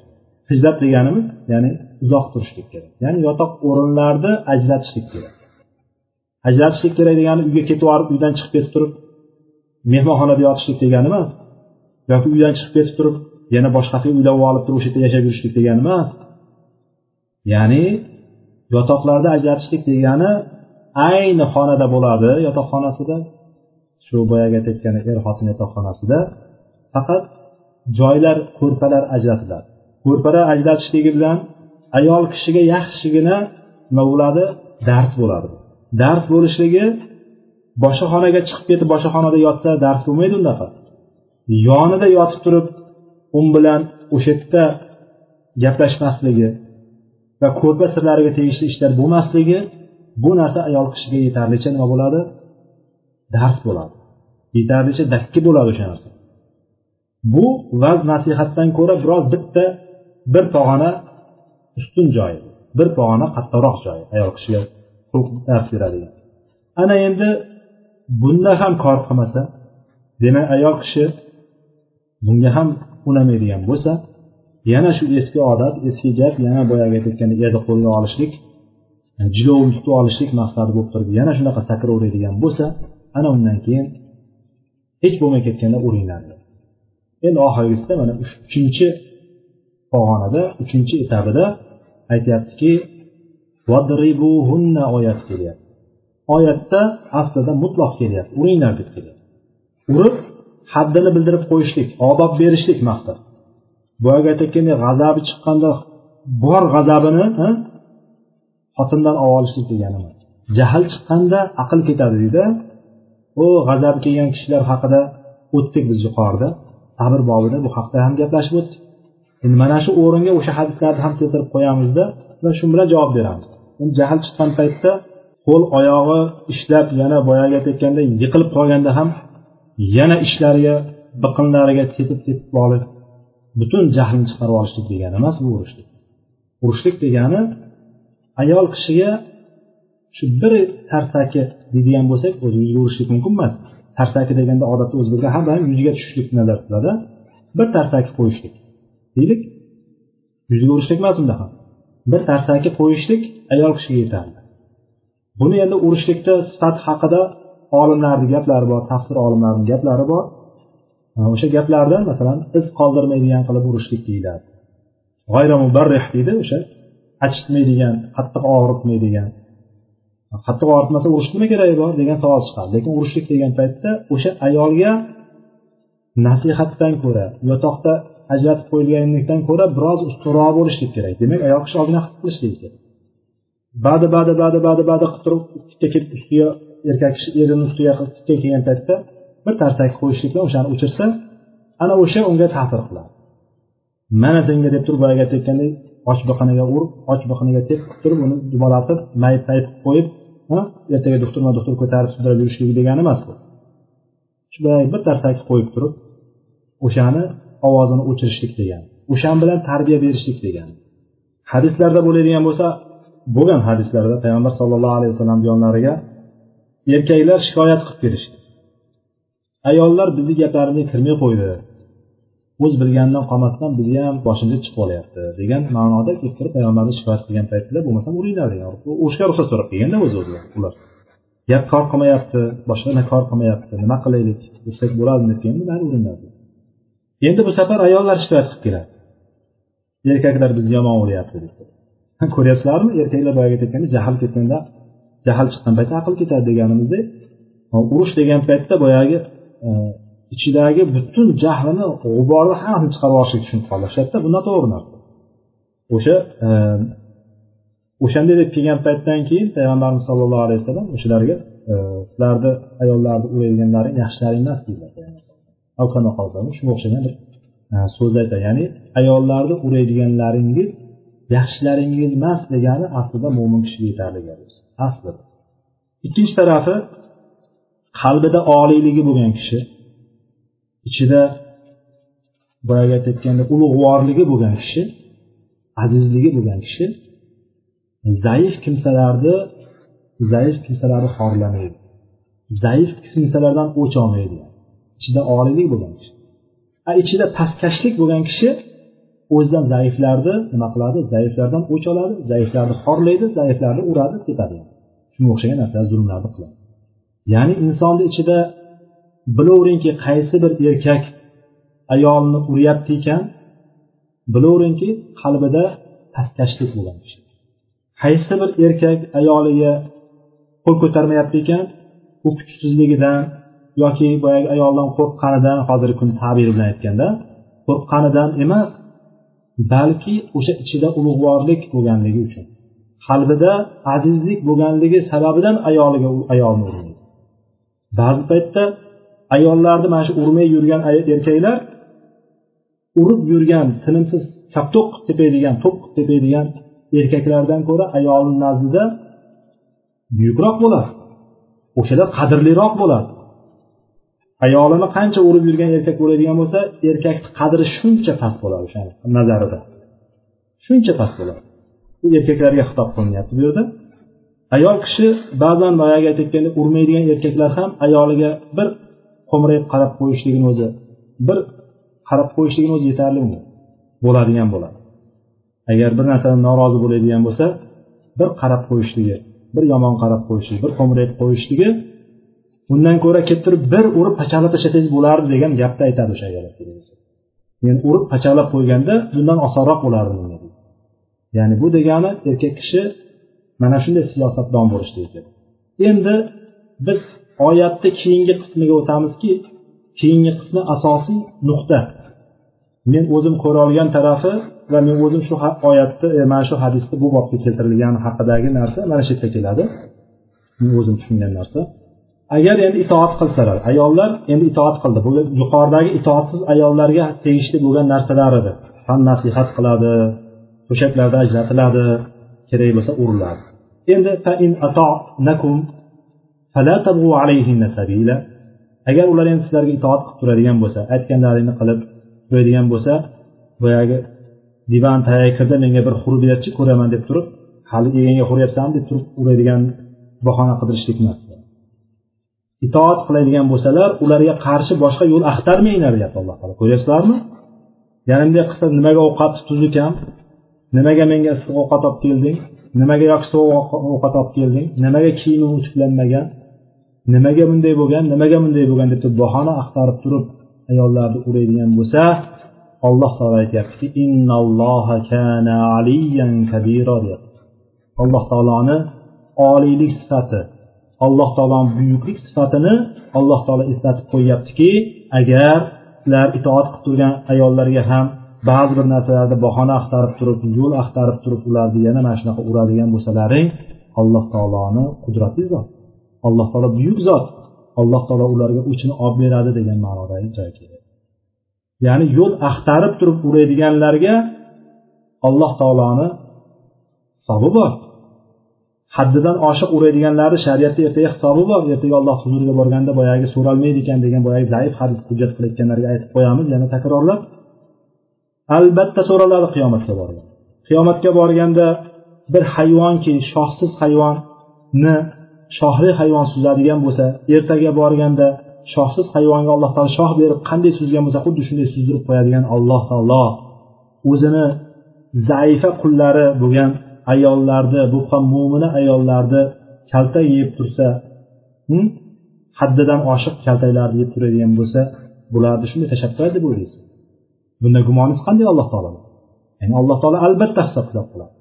Speaker 2: Hijrat deganimiz ya'ni uzoq turishlik kerak. Ya'ni yotoq o'rinlarni ajratishlik kerak. Ajratishlik kerak degani uyga ketib yuborib uydan chiqib ketib turib mehmonxonada yotishlik degani emas yoki uydan chiqib ketib turib yana boshqasiga uylanib olib turib o'sha yerda yashab yurishlik degani emas. Ya'ni yotoqlarda ajratishlik degani ayni xonada bo'ladi. Yotoqxonasida shu boyagi aytayotgan er xotin yotoqxonasida faqat joylar ko'rpalar ajratiladi. Ko'rpalar ajratishligi bilan ayol kishiga yaxshigina nima bo'ladi dars bo'ladi dars bo'lishligi boshqa xonaga chiqib ketib boshqa xonada yotsa dars bo'lmaydi unaqa yonida yotib turib u bilan o'sha yerda gaplashmasligi va ko'rpa sirlariga tegishli ishlar bo'lmasligi bu narsa ayol kishiga yetarlicha nima bo'ladi? Dars bo'ladi. Yetarlicha dakki bo'ladi o'sha narsa. Bu vaz nasihatdan ko'ra biroz bitta bir pog'ona ustun joyi bir pog'ona qattiqroq joyi ayol kishiga dars beradigan ana endi bunda ham kor qilmasa demak ayol kishi bunga ham unamaydigan bo'lsa yana shu eski odat eski gap yana boyagi aytayotgandek erni qo'lga olishlik jilovini tutib olishlik maqsadi bo'lib turib yana shunaqa sakraveradigan bo'lsa ana undan keyin hech bo'lmay ketganda uringlar endi oxirgisida mana uchinchi pog'onada uchinchi etapida aytyaptiki oyat kelyapti. Oyatda aslida mutloq kelyapti. Uringlar deb kelyapti. Urib haddini bildirib qo'yishlik odob berishlik maqsad. Boyagi aytayotgandek g'azabi chiqqanda bor g'azabini xotindan olib olishlik degani emas jahl chiqqanda aql ketadi deydi. U g'azabi kelgan kishilar haqida o'tdik biz yuqorida. Sabr bobida bu haqda ham gaplashib o'tdik endi mana shu o'ringa o'sha hadislarni ham keltirib qo'yamizda va shu bilan javob beramiz. Endi jahl chiqqan paytda qo'l oyog'i ishlab yana boyagi aytayotganday yiqilib qolganda ham yana ishlariga biqinlariga tepib tepib olib butun jahlni chiqarib olishlik degani emas bu urushlik. Urushlik degani ayol kishiga shu bir tarsaki deydigan bo'lsak o'zi urishlik mumkin emas. Tarsaki deganda odatda o'zbeklar ham yuziga tushishlikni nazar tutiladi bir tarsaki qo'yishlik. Deylik yuziga urishlik emas unda ham. Bir tarsaki qo'yishlik ayol kishiga yetarli. Buni endi urishlikda sifat haqida olimlarni gaplari bor tafsir olimlarini gaplari bor. O'sha gaplardan masalan iz qoldirmaydigan qilib urishlik deyiladi. Deydi o'sha achitmaydigan qattiq og'ritmaydigan. Qattiq og'ritmasa urishni nima keragi bor degan savol chiqadi. Lekin urushlik degan paytda o'sha ayolga nasihatdan ko'ra yotoqda ajratib qo'yilganlikdan ko'ra biroz ustunroq bo'lishlik kerak. Demak ayol kishi ozgina his qilishligi kerak. Badi badi badi badi badi qilib turib tikka kelib ustiga erkak kishi erini ustiga tikka kelgan paytda bir tarsak qo'yishlik bilan o'shani o'chirsa ana o'sha unga ta'sir qiladi. Mana senga deb turib boyagi aytayotgandek och biqiniga urib och biqiniga tepib turib uni dumalatib mayib payib qilib qo'yib ertaga doktorma doktor ko'tarib sudrab yurishlik degani emas bu shunday bir tarsaki qo'yib turib o'shani ovozini o'chirishlik degani o'shan bilan tarbiya berishlik degani. Hadislarda bo'ladigan bo'lsa bo'lgan hadislarda payg'ambar sallallohu alayhi vasallam yonlariga erkaklar shikoyat qilib kelishdi. Ayollar bizni gaplarimizga kirmay qo'ydi. O'z bilganidan qolmasdan bizni ham boshimizga chiqib qolyapti degan ma'noda kelib turib payg'ambarni shikoyat qilgan paytida bo'lmasam uringlar degan urushga ruxsat so'rab kelganda o'zi o'ziga ular. Gap kor qilmayapti boshqa kor qilmayapti nima qilaylik desak bo'ladimi deb kelganda mayli uringlar endi bu safar ayollar shikoyat qilib keladi. Erkaklar bizni yomon uryapti deb. Ko'ryapsizlarmi? Erkaklar boyagi aytganda jahl ketganda jahl chiqqan paytda aql ketadi deganimizdek urush degan paytda boyagi e, ichidagi butun jahlini g'uborni hammasini chiqarib yuborishga tushunib qolishadida bu noto'g'ri narsa. O'sha e, o'shanday deb kelgan paytdan keyin payg'ambarimiz sollallohu alayhi vasallam o'shalarga e, sizlarni ayollarni urayotganlaring yaxshilaring emas deydilar shunga o'xshagan bir e, so'z aytadi. Ya'ni ayollarni uraydiganlaringiz yaxshilaringiz emas degani aslida mo'min kishiga yetarli gap aslida. Ikkinchi tarafi qalbida oliyligi bo'lgan kishi. Ichida boyagi aytayotganda ulug'vorligi bo'lgan kishi azizligi bo'lgan kishi zaif kimsalarni zaif kimsalarni xorlamaydi. Zaif kimsalardan o'ch olmaydi. Ichida oliylik bo'lgan kishi. Ichida pastkashlik bo'lgan kishi o'zidan zaiflarni nima qiladi? Zaiflardan o'ch oladi zaiflarni xorlaydi zaiflarni uradi ketadi. Shunga o'xshagan narsalar zulmlarni qiladi. Ya'ni insonni ichida bilaveringki qaysi bir erkak ayolni uryapti ekan bilaveringki qalbida pastkashlik bo'lgan qaysi bir erkak ayoliga qo'l ko'tarmayapti ekan u kuchsizligidan yoki boyagi ayoldan qo'rqqanidan hozirgi kun tabiri bilan aytganda qo'rqqanidan emas balki o'sha ichida ulug'vorlik bo'lganligi uchun qalbida azizlik bo'lganligi sababidan ayoliga ayolni urmaydi ba'zi paytda ayollarni mana shu urmay yurgan erkaklar urib yurgan tinimsiz kaptoq qilib tepadigan to'p qilib tepadigan erkaklardan ko'ra ayolni nazdida buyukroq bo'ladi. O'shalar qadrliroq bo'ladi. Ayolini qancha urib yurgan erkak bo'ladigan bo'lsa erkakni qadri shuncha past bo'ladi o'sha nazarida. Shuncha past bo'ladi. Bu erkaklarga xitob qilinyapti bu yerda. Ayol kishi ba'zan boyagi aytayotgandek urmaydigan erkaklar ham ayoliga bir xo'mrayib qarab qo'yishligini o'zi bir qarab qo'yishligini o'zi yetarli unga bo'ladigan bo'ladi. Agar bir narsadan norozi bo'ladigan bo'lsa bir qarab qo'yishligi bir yomon qarab qo'yishligi bir xo'mrayib qo'yishligi undan ko'ra kelib turib bir urib pachalab tashlasangiz bo'lardi degan gapni aytadi o'sha ayol men urib pachalab qo'yganda bundan osonroq bo'lardi menga ya'ni bu degani erkak kishi mana shunday siyosatdon bo'lishligi endi biz oyatni keyingi qismiga o'tamizki keyingi qismi asosiy nuqta. Men o'zim ko'ra olgan tarafi va men o'zim shu oyatni e, mana shu hadisda bu bobga keltirilgani haqidagi narsa mana shu yerda keladi. Men o'zim tushungan narsa. Agar endi itoat qilsalar ayollar endi itoat qildi. Bu yuqoridagi itoatsiz ayollarga tegishli bo'lgan narsalar edi. Ham nasihat qiladi to'shaklarda ajratiladi kerak bo'lsa uriladi. Endi agar ular ham sizlarga itoat qilib turadigan bo'lsa aytganlaringni qilib qo'yadigan bo'lsa boyagi divan tayakkirda menga bir hur berchi ko'raman deb turib hali egangga huryapsanmi deb turib uradigan bahona qidirishlik emas. Itoat qiladigan bo'lsalar ularga qarshi boshqa yo'l axtarmanglar deyapti alloh taolo. Ko'ryapsizlarmi? Yana bunday qilsa nimaga ovqat tuz ekan nimaga menga issiq ovqat olib kelding? Nimaga yoki sovuq ovqat olib kelding? Nimaga kiyimim uchiblanmagan nimaga bunday bo'lgan nimaga bunday bo'lgan deb turib bahona axtarib turib ayollarni uraydigan bo'lsa alloh taolo aytyaptiki alloh taoloni oliylik sifati alloh taoloni buyuklik sifatini alloh taolo eslatib qo'yyaptiki agar sizlar itoat qilib turgan ayollarga ham ba'zi bir narsalarda bahona axtarib turib yo'l axtarib turib ularni yana mana shunaqa uradigan bo'lsalaring alloh taoloni qudratli zot. Alloh taolo buyuk zot. Alloh taolo ularga o'chini olib beradi degan ma'nodagi joy keladi ya'ni yo'l axtarib turib uradiganlarga alloh taoloni hisobi bor. Haddidan oshiq uradiganlarni shariatda ertaga hisobi bor. Ertaga alloh huzuriga borganda boyagi so'ralmaydi ekan degan boyagi zaif hadis hujjat qilayotganlarga aytib qo'yamiz yana takrorlab. Albatta so'raladi qiyomatga borganda qiyomatga borganda bir hayvonki shoxsiz hayvonni shohli hayvon suzadigan bo'lsa ertaga borganda shohsiz hayvonga alloh taolo shoh berib qanday suzgan bo'lsa xuddi shunday suzdirib qo'yadigan alloh taolo. O'zini zaifa qullari bo'lgan ayollarni bu mo'mina ayollarni kaltak yeb tursa haddidan oshiq kaltaklarni yeb turadigan bo'lsa bularni shunday tashlab qo'yadi deb o'ylaysiz. Bunda gumoningiz qanday alloh taolo? Ya'ni alloh taolo albatta hisob kitob qiladi.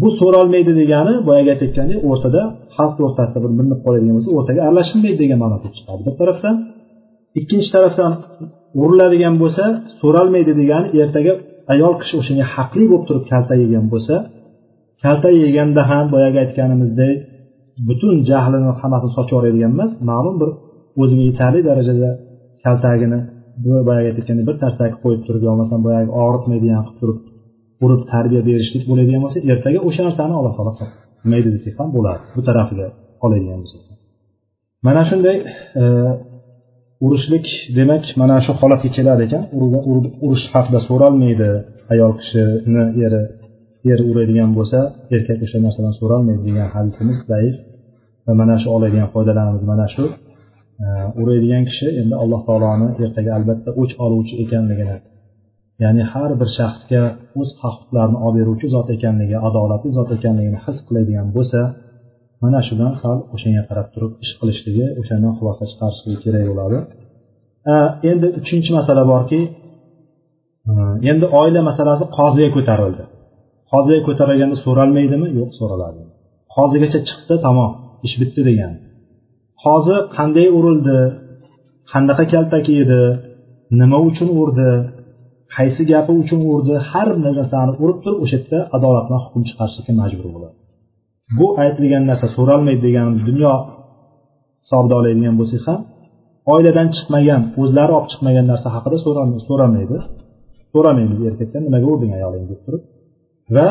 Speaker 2: Bu so'ralmaydi degani boyagi aytayotgandek o'rtada xalq o'rtasida bir bilinib qoladigan bo'lsa o'rtaga aralashilmaydi degan ma'no chiqadi bir tarafdan. Ikkinchi tarafdan uriladigan bo'lsa so'ralmaydi degani ertaga ayol kishi o'shanga haqli bo'lib turib kalta yegan bo'lsa kalta yeganda ham boyagi aytganimizdek butun jahlini hammasini sochib yuboradigan emas ma'lum bir o'ziga yetarli darajada kaltagini boyagi aytayotgandek bir tarsaki qo'yib turib yo bo'lmasam boyagi og'ritmaydigan qilib turib urib tarbiya berishlik bo'ladigan bo'lsa ertaga o'sha narsani alloh taolo qilmaydi desak ham bo'ladi bu tarafiga oladigan bo'lsak mana shunday e, urushlik demak mana shu holatga keladi ekan. Urush haqida so'ralmaydi ayol kishini eri eri uradigan bo'lsa erkak o'sha narsadan so'ralmaydi degan hadisimiz zaif va mana shu oladigan foydalarimiz mana shu. E, uradigan kishi endi alloh taoloni ertaga albatta o'ch oluvchi ekanligini ya'ni har bir shaxsga o'z haq huquqlarini olib beruvchi zot ekanligi adolatli zot ekanligini his qiladigan bo'lsa mana shundan sal o'shanga qarab turib ish qilishligi o'shandan xulosa chiqarishligi kerak bo'ladi. Endi uchinchi masala borki endi oila masalasi qoziga ko'tarildi. Qoziga ko'tarilganda so'ralmaydimi? Yo'q so'raladi. Qozigacha chiqdi tamom ish bitdi degan. Qozi qanday urildi? Qanaqa kaltak yedi? Nima uchun urdi? Qaysi gapi uchun urdi har bir narsani urib turib o'sha yerda adolatdan hukm chiqarishlikka majbur bo'ladi. Bu aytilgan narsa so'ralmaydi deganimiz dunyo hisobida oladigan bo'lsak ham oiladan chiqmagan o'zlari olib chiqmagan narsa haqida so'ramaydi so'ramaymiz erkakdan nimaga urding ayolingni deb turib. Va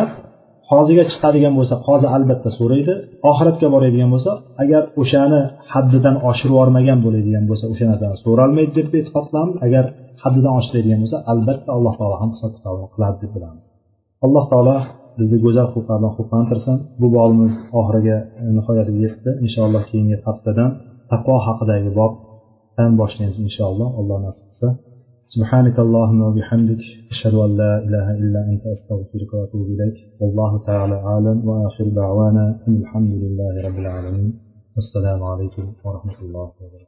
Speaker 2: qoziga chiqadigan bo'lsa qozi albatta so'raydi oxiratga boradigan bo'lsa agar o'shani haddidan oshirib yubormagan bo'ladigan bo'lsa o'sha narsani so'ralmaydi deb e'tiqod qilamiz agar haddidan oshiradigan bo'lsa albatta alloh taolo ham hisob kitobini qiladi deb bilamiz alloh taolo bizni go'zal xulqlardan xulqlantirsin bu bobimiz oxiriga nihoyasiga yetdi inshaalloh keyingi haftadan taqvo haqidagi bobdan boshlaymiz inshaalloh alloh nasib qilsa سبحانك اللهم وبحمدك أشهد أن لا إله إلا أنت أستغفرك وأتوب إليك والله تعالى أعلم وآخر دعوانا أن الحمد لله رب العالمين والسلام عليكم ورحمة الله وبركاته